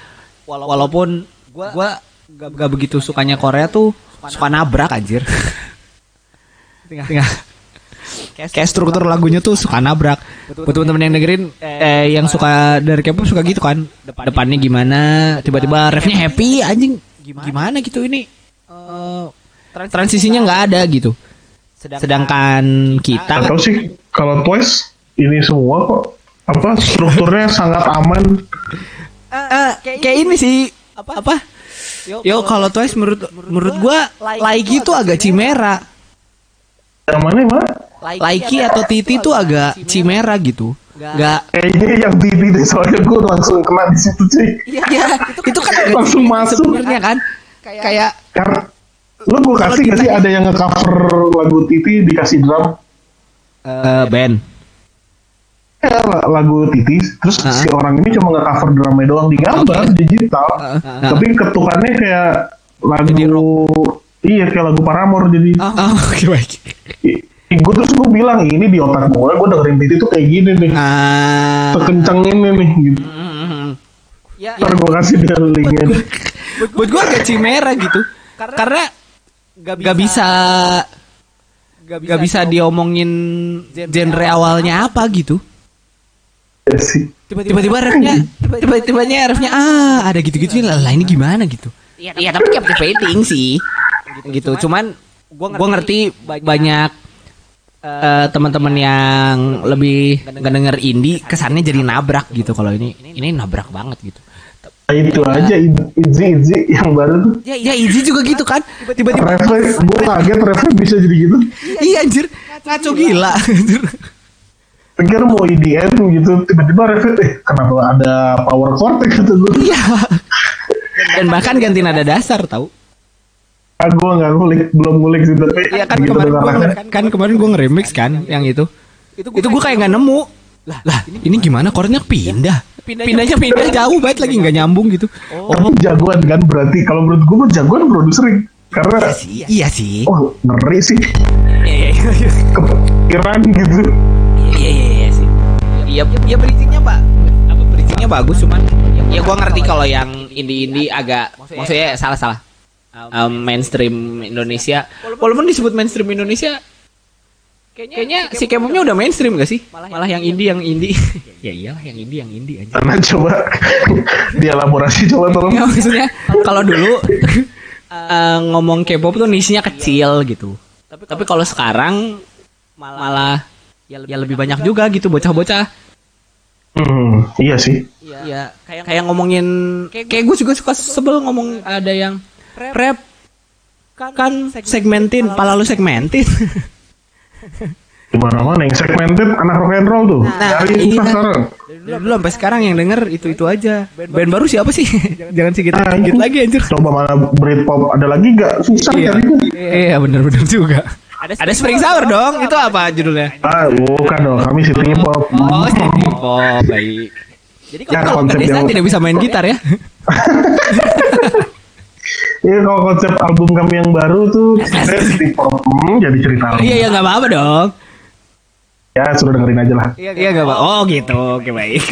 A: walaupun gua gak, gak begitu sukanya Korea tuh suka nabrak. anjir. Tengah. Kayak struktur lagunya tuh suka nabrak. Buat teman-teman yang dengerin eh yang suka dari K-pop suka gitu kan. Depannya gimana? tiba-tiba refnya happy anjing. Gimana? Gitu ini? Eh, transisinya nggak ada gitu. Sedangkan kita
B: atau sih kalau Twice ini semua kok apa strukturnya sangat aman.
A: Eh, kayak ini sih. Apa? Apa? Yo kalau Twice menurut menurut gua Laiki tuh agak cimera
B: yang mana mana?
A: Laiki atau Titi tuh agak cimera gitu. Nggak.
B: Kayaknya yang TV deh soalnya gue langsung kena di situ cuy.
A: Ya itu kan agak
B: Langsung masuk.
A: sebenarnya kan. Kayak
B: karena lu gue kasih gak sih ada yang nge-cover lagu Titi dikasih drum?
A: Eh band.
B: Ya, la- lagu Titi. Terus
A: Ah.
B: si orang ini cuma nge-cover drumnya doang di gambar digital.
A: Ah, ah.
B: tapi ketukannya kayak lagu iya kayak lagu Paramore jadi
A: oh oke baik.
B: Gue terus gue bilang ini di otak gue gue dengerin Titi tuh kayak gini nih.
A: Ah.
B: Sekencang ini nih gitu.
A: Ya
B: ntar gue kasih dia linknya.
A: Buat gua agak cimera gitu. Karena gak bisa gak bisa diomongin genre awalnya apa gitu.
B: Ya sih.
A: Tiba-tiba refnya tiba-tibanya refnya ah ada gitu-gitu lah lah, ini gimana gitu. Iya tapi captivating sih gitu. Cuman gua ngerti banyak eh, teman-teman yang lebih nggak denger indie kesannya jadi nabrak gitu. kalau ini. Ini nabrak banget gitu.
B: Nah, itu aja Izzy Izzy yang baru tuh.
A: Ya ya Izzy juga gitu kan. Tiba-tiba
B: refleks gue kaget refleks bisa jadi gitu.
A: Iya anjir. Ngaco gila. Anjir
B: pikir mau EDM gitu tiba-tiba refleks eh kenapa ada power chord gitu gue
A: iya. Dan bahkan ganti nada dasar tahu
B: ah gue nggak ngulik belum ngulik sih tapi
A: Iya kan
B: begitu
A: kemarin gua nge- kan kemarin gue nge-remix kan yang itu. Itu itu gue kayak nggak nemu. Lah, lah ini gimana chordnya pindah? Pindahnya pindah jauh banget lagi nggak nyambung gitu.
B: tapi jagoan kan berarti kalau menurut gue mah jagoan produser karena
A: Iya sih, iya sih.
B: oh ngeri sih
A: Iya iya iya.
B: kepikiran gitu
A: Iya iya iya sih. Iya iya bridgingnya pak. Apa bridgingnya bagus cuman ya gue ngerti kalau yang indie-indie agak maksudnya salah salah. Um, mainstream Indonesia walaupun disebut mainstream Indonesia Kayaknya si K-popnya udah mainstream gak sih? Malah yang indie yang indie. ya iyalah yang indie yang indie aja.
B: Karena coba dielaborasi coba tolong.
A: Maksudnya kalau dulu eh, ngomong K-pop tuh nisnya kecil gitu. Tapi kalau sekarang malah ya lebih banyak juga gitu bocah-bocah.
B: Hmm, iya sih.
A: Iya, kayak kayak ngomongin kayak gue juga suka sebel ngomong ada yang rap kan segmentin, pala lu segmentin.
B: Di mana-mana yang segmented anak rock and roll tuh.
A: Nah,
B: Dari
A: iya.
B: susah sekarang.
A: Dari dulu sampai sekarang yang denger itu itu aja. Band baru siapa sih? Jangan sedikit
B: Nah,
A: sedikit
B: itu.
A: lagi anjir.
B: Coba mana Britpop ada lagi gak? Susah
A: Iya,
B: kan itu.
A: iya bener-bener juga. Ada Spring Sour dong, itu apa judulnya?
B: Ah, bukan dong. Kami City Pop.
A: Oh, City Pop, baik. Jadi
B: Ya,
A: kalau
B: konsep
A: Desa
B: yang-
A: tidak bisa main gitar ya?
B: Iya kalau konsep album kami yang baru tuh Pop. Hmm, jadi cerita. lagi.
A: Iya, ya nggak apa-apa dong.
B: Ya sudah dengerin aja lah.
A: Iya, nggak apa. Oh, gitu. Oke, baik.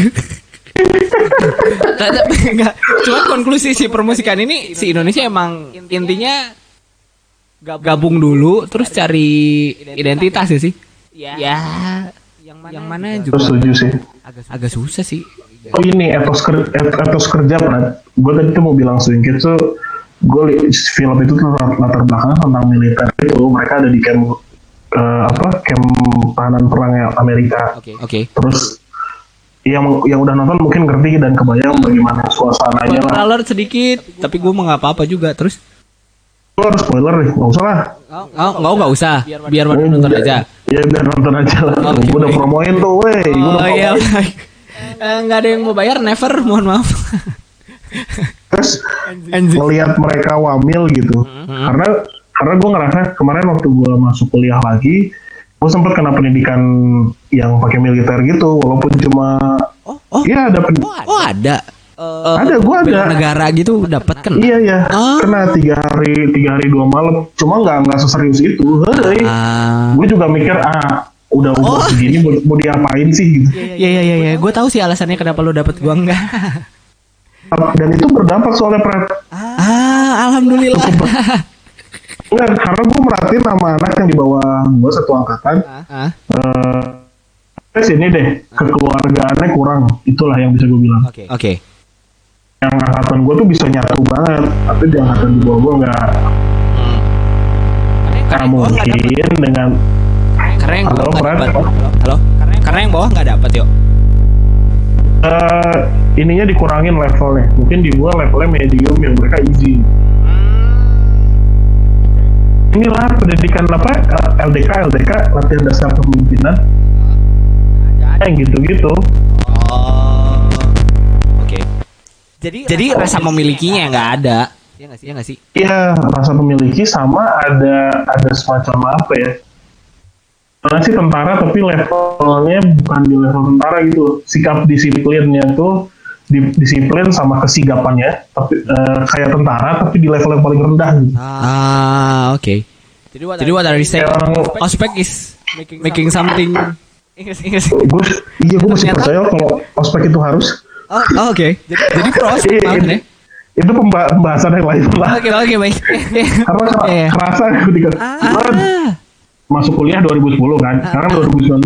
A: Tapi enggak. Cuma konklusi si permusikan ini si Indonesia emang intinya gabung dulu terus cari identitas ya sih. Ya, yang mana
B: Terus
A: juga
B: setuju sih.
A: agak susah sih.
B: Oh ini etos kerja, etos kerja pernah. Gue tadi tuh mau bilang Swing Kids tuh gue film itu tuh lat- latar belakangnya tentang militer itu mereka ada di camp eh, apa camp tahanan perang Amerika
A: Oke. Oke.
B: terus yang yang udah nonton mungkin ngerti dan kebayang bagaimana suasananya lah
A: Spoiler sedikit, tapi gue mau nggak apa-apa juga. Terus
B: Lu harus spoiler nih nggak usah lah
A: Oh, nggak nggak usah. Biar pada nonton aja.
B: ya biar nonton aja lah
A: Oke,
B: gue udah promoin tuh weh gue
A: Oh
B: udah
A: iya. Eh, nggak ada yang mau bayar, never. Mohon maaf.
B: terus melihat mereka wamil gitu karena karena gue ngerasa kemarin waktu gue masuk kuliah lagi gue sempet kena pendidikan yang pakai militer gitu walaupun cuma
A: Oh, oh,
B: iya ada pen-
A: oh ada. Eh,
B: Ada, gua ada.
A: bela negara gitu dapat kan?
B: iya ya
A: Ah.
B: kena tiga hari tiga hari dua malam cuma nggak nggak seserius itu hei
A: Ah.
B: gue juga mikir ah udah umur
A: Oh.
B: segini mau, mau diapain sih gitu
A: Iya iya iya, iya. gue tahu sih alasannya kenapa lu dapet gua enggak.
B: dan itu berdampak soalnya Pret.
A: ah, alhamdulillah.
B: Enggak, karena gue merhatiin sama anak yang di bawah gue satu angkatan
A: ah,
B: eh tes ini deh kekeluargaannya kurang itulah yang bisa gue bilang
A: oke. Oke.
B: yang angkatan gue tuh bisa nyatu banget tapi di angkatan di bawah gue nggak nggak mungkin dengan
A: Karena yang
B: Halo,
A: bawah dapat. Halo. Karena yang bawah nggak dapat yuk.
B: eh ininya dikurangin levelnya mungkin di gue levelnya medium yang mereka easy inilah pendidikan apa eh, LDK LDK latihan dasar kepemimpinan yang gitu-gitu
A: Oh. Oke. Jadi jadi rasa memilikinya nggak ada. Iya nggak sih? Iya nggak sih?
B: Iya, rasa memiliki sama ada ada semacam apa ya? Karena sih tentara tapi levelnya bukan di level tentara gitu. Sikap disiplinnya tuh disiplin sama kesigapannya tapi eh, kayak tentara tapi di level yang paling rendah gitu.
A: Ah, oke. Jadi what, Jadi what are you saying? Ospek is making something. Inggris, Inggris.
B: Gue iya gue masih
A: Ternyata-
B: percaya kalau ospek itu harus.
A: Oh, oh, oke. Jadi jadi pro ospek
B: Iya, itu,
A: ya.
B: itu pemba- pembahasan yang lain lah.
A: Oke, oke, baik.
B: Karena
A: Iya.
B: kerasa ketika
A: Ah,
B: masuk kuliah 2010 kan, sekarang 2019.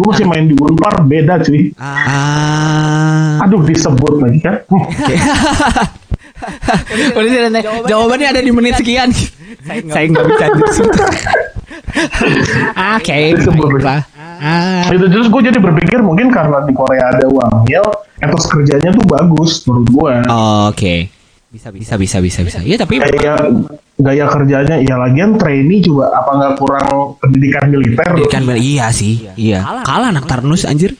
B: Gue masih main di Unpar beda cuy.
A: ah.
B: Aduh disebut lagi kan. Hmm.
A: Polisi dan jawabannya ada di menit sekian. Saya nggak bisa. Oke, baiklah. Ah,
B: itu terus gue jadi berpikir mungkin karena di Korea ada uangnya etos kerjanya tuh bagus menurut gue
A: oh, oke. Bisa, bisa, bisa, bisa, bisa. Iya, tapi
B: gaya gaya kerjanya ya lagian trainee juga apa nggak kurang pendidikan militer
A: kan iya sih. Iya. Kalah anak Tarnus anjir.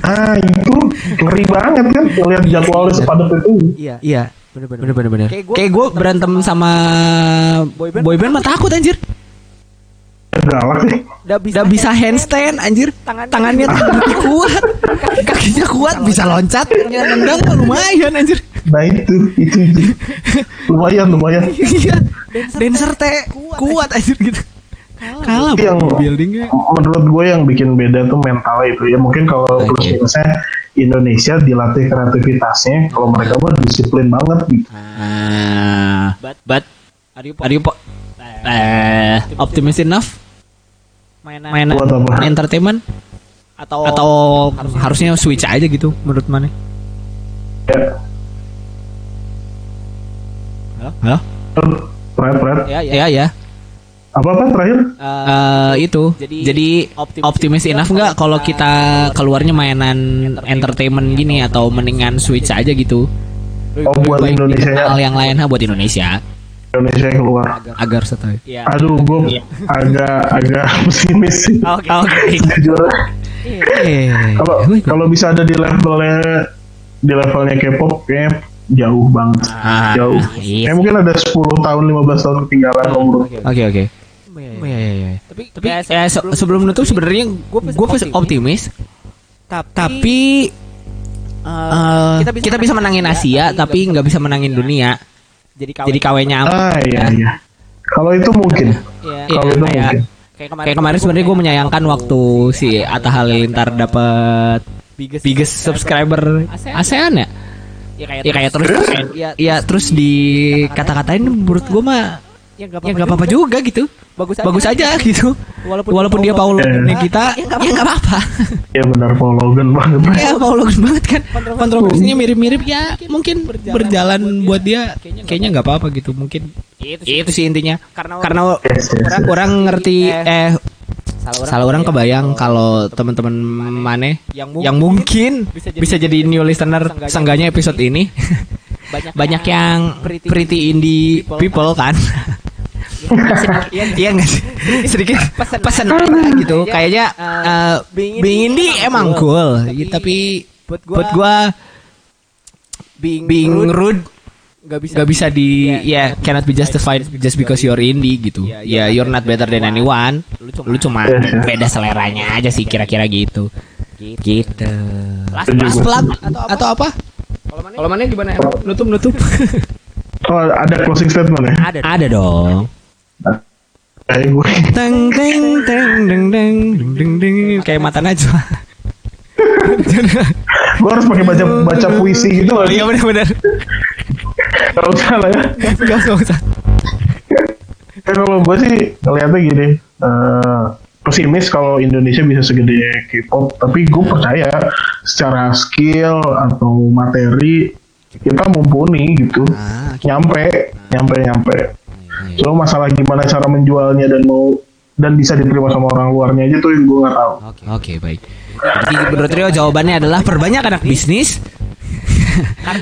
B: ah itu ngeri banget kan ngeliat jadwalnya sepadat itu
A: Iya. Iya. Bener bener bener bener. Kayak gue berantem sama boyband mah takut anjir.
B: Galak sih
A: Udah bisa, bisa handstand anjir. Tangannya tangannya kuat. Kakinya kuat bisa loncat. Nendang mah lumayan anjir.
B: nah itu itu, itu. lumayan lumayan
A: Iya. Dancer teh kuat anjir gitu. Kalah
B: yang
A: buildingnya.
B: menurut gue yang bikin beda tuh mentalnya itu ya mungkin kalau plus minusnya Indonesia dilatih kreativitasnya kalau mereka mah disiplin banget gitu.
A: Ah, but but are you are you po- eh optimistic enough? Mainan
B: Buat apa?
A: entertainment atau atau harusnya switch aja gitu menurut mana?
B: Ya.
A: Halo? Halo?
B: Fred.
A: Ya ya ya.
B: Apa apa terakhir?
A: Eh, itu jadi, optimis enough nggak kalau kita keluarnya mainan entertainment gini atau mendingan switch aja gitu
B: Oh buat Indonesia ya.
A: yang lain ha buat Indonesia
B: Indonesia yang keluar.
A: agar setelah
B: Aduh, gue agak agak pesimis sih.
A: oke oke
B: Jujur.
A: Eh,
B: Kalau kalau bisa ada di levelnya di levelnya K-pop kayak jauh banget.
A: Ah,
B: jauh.
A: iya.
B: Kayak mungkin ada 10 tahun 15 tahun ketinggalan menurut
A: oke oke Oh, iya, iya, iya. Tapi, tapi ya, se- sebelum menutup sebenarnya gue optimis, tapi eh, kita, bisa menangin Asia, tapi nggak bisa menangin dunia. Jadi KW-nya apa?
B: Ah iya iya. Kalau itu mungkin.
A: Iya,
B: Kalau itu
A: kayak,
B: mungkin.
A: kayak kemarin sebenarnya gue menyayangkan waktu si Atta Halilintar dapat biggest subscriber ASEAN ya. Ya kayak terus ya terus dikata-katain menurut gue mah ya nggak apa-apa juga gitu. Bagus bagus aja gitu. Walaupun dia Paul
B: Eh.
A: kita ya nggak apa-apa.
B: Ya benar Paul Logan banget.
A: ya Paul Logan banget kan. Kontroversinya mirip-mirip ya mungkin berjalan buat dia kayaknya nggak apa-apa gitu mungkin. Itu sih intinya. Karena
B: Yes, yes, yes.
A: orang ngerti eh salah orang kebayang kalau teman-teman mana yang mungkin bisa jadi new listener sengganya episode ini banyak yang pretty indie people kan? iya nggak sih? Sedikit pesan aja. gitu. Kayaknya eh, being indie emang cool. tapi buat gua being rude gak bisa gak bisa di ya cannot be justified just because you're indie gitu. Ya you're not better than anyone. Lu cuma beda seleranya aja sih kira-kira gitu. Gitu. Last,
B: Setuju
A: last plug atau apa kalau mana gimana nutup nutup
B: Oh ada closing statement ya?
A: ada ada dong
B: Kayak gue.
A: teng teng teng deng deng deng deng deng kayak mata najwa
B: gue harus pakai baca baca puisi gitu loh.
A: iya benar benar
B: Gak usah lah ya.
A: Gak usah, gak usah.
B: Ya, kalau gue sih ngeliatnya gini, eh, pesimis kalau Indonesia bisa segede K-pop, tapi gue percaya secara skill atau materi kita mumpuni gitu,
A: Ah,
B: nyampe, nyampe, nyampe. Cuma masalah gimana cara menjualnya dan mau dan bisa diterima sama orang luarnya aja tuh yang gue nggak tahu.
A: Oke, oke baik. Jadi menurut Rio jawabannya adalah perbanyak anak bisnis.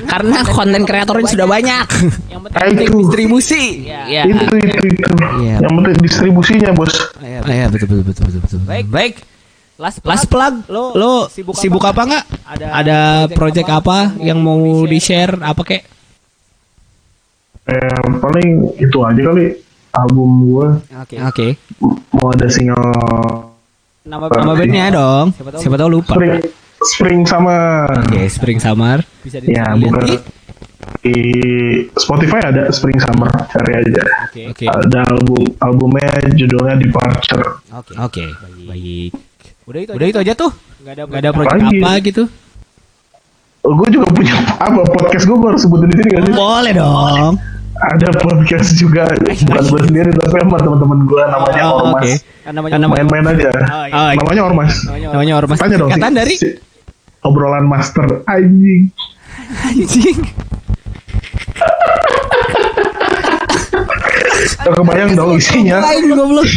A: Karena konten kreatornya sudah banyak. Yang
B: Ah, itu.
A: distribusi. Iya.
B: Itu itu itu.
A: Iya.
B: Yang penting distribusinya bos.
A: Iya, betul betul betul betul betul. Baik. Baik. Last plug, Last plug. Lo, sibuk, apa nggak? Ada, project apa yang mau di share apa kek?
B: Eh, paling itu aja kali album gue
A: Oke. Oke.
B: mau ada single
A: Nama nama bandnya dong. Siapa tahu lupa.
B: Spring Spring Summer.
A: Oke, Spring Summer. Bisa
B: Ya, bukan di Spotify ada Spring Summer, cari aja.
A: Oke.
B: Ada album albumnya judulnya Departure.
A: Oke. Oke. Baik. Udah itu, Udah itu aja tuh. Gak ada, ada project
B: Lagi.
A: apa gitu.
B: Oh, gue juga punya apa podcast gue gue harus sebutin di sini gak sih?
A: Boleh dong.
B: Ada podcast juga bukan gue sendiri tapi sama teman-teman gue namanya
A: Oh,
B: Ormas.
A: oke. Namanya
B: Main-main aja.
A: Oh, iya.
B: Namanya Ormas.
A: namanya Ormas.
B: Tanya dong.
A: Singkatan
B: si-
A: dari
B: si- obrolan master anjing.
A: anjing.
B: Gak kebayang dong isinya.
A: Lain goblok.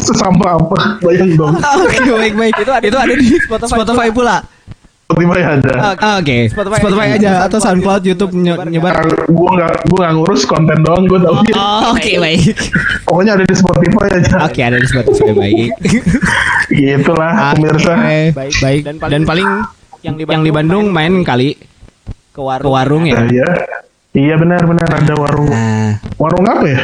B: Sesampah apa? Bayang dong.
A: Oke, baik baik. Itu ada, itu ada di Spotify, pula.
B: Spotify ada.
A: Oke. Spotify, aja atau SoundCloud, YouTube nye- nyebar.
B: gue nggak gue nggak ngurus konten doang gue tau
A: Oh, Oke, baik.
B: pokoknya ada di Spotify aja
A: Oke, ada di Spotify baik.
B: gitulah pemirsa
A: baik, baik. Dan paling yang di Bandung, main kali ke warung, ya.
B: Nah, iya. Iya benar benar. Ada warung.
A: Nah,
B: warung apa ya?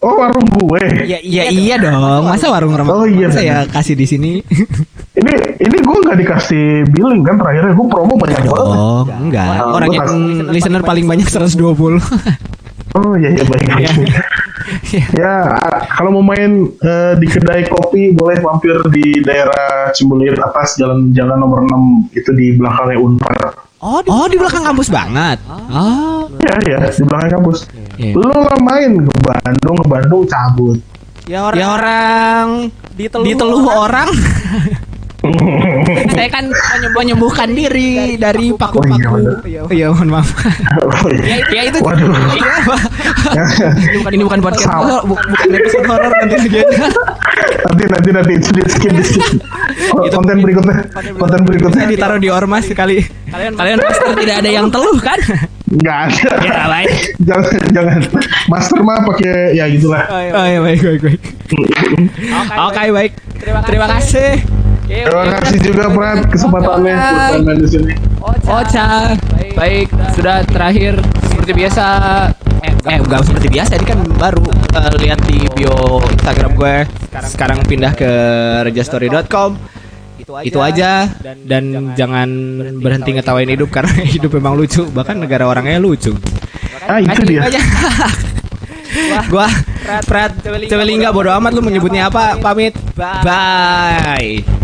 B: Oh warung gue.
A: Ya iya iya dong. Masa warung ramah?
B: Oh, iya,
A: saya kasih di sini.
B: ini ini gue nggak dikasih billing kan terakhirnya. Gue promo banyak banget.
A: Oh, enggak. Orang yang listener paling banyak 120.
B: oh iya iya baik
A: Iya.
B: Ya a- kalau mau main eh, di kedai kopi boleh mampir di daerah Cimbulir atas jalan jalan nomor 6 itu di belakangnya Unpar
A: Oh, di, oh, di belakang kampus banget. Oh.
B: ya ya di belakang kampus
A: Iya.
B: lu lah main ke Bandung ke Bandung cabut
A: Ya orang, ya orang diteluh, diteluh orang. Saya kan menyembuhkan diri dari paku-paku. Oh, iya, iya, mohon maaf. Oh, iya. ya, ya itu. Waduh. Iya, ini bukan ini bukan podcast horor, bukan episode horor nanti lagi aja.
B: nanti nanti nanti itu di skip di skip. itu konten berikutnya. Konten berikutnya
A: ditaruh di ormas sekali. Kalian kalian master tidak ada yang teluh kan?
B: Enggak ada.
A: Ya baik.
B: jangan jangan. Master mah pakai ya gitulah.
A: Oh iya, oh, iya baik baik baik. Oke okay, baik. Terima, Terima kasih.
B: Terima kasih juga Prat kesempatannya buat di sini.
A: Ocha. Baik, baik. Sudah terakhir seperti biasa. Eh, eh enggak seperti biasa. Ini kan baru uh, lihat di bio Instagram gue. Sekarang pindah ke rejastory.com itu aja, itu aja. Dan, dan jangan, berhenti ngetawain hidup karena hidup memang lucu. Bahkan negara orangnya lucu.
B: Ah itu dia.
A: gua Prat Prat Cewelingga bodo amat lu menyebutnya apa? Pamit. Bye, bye.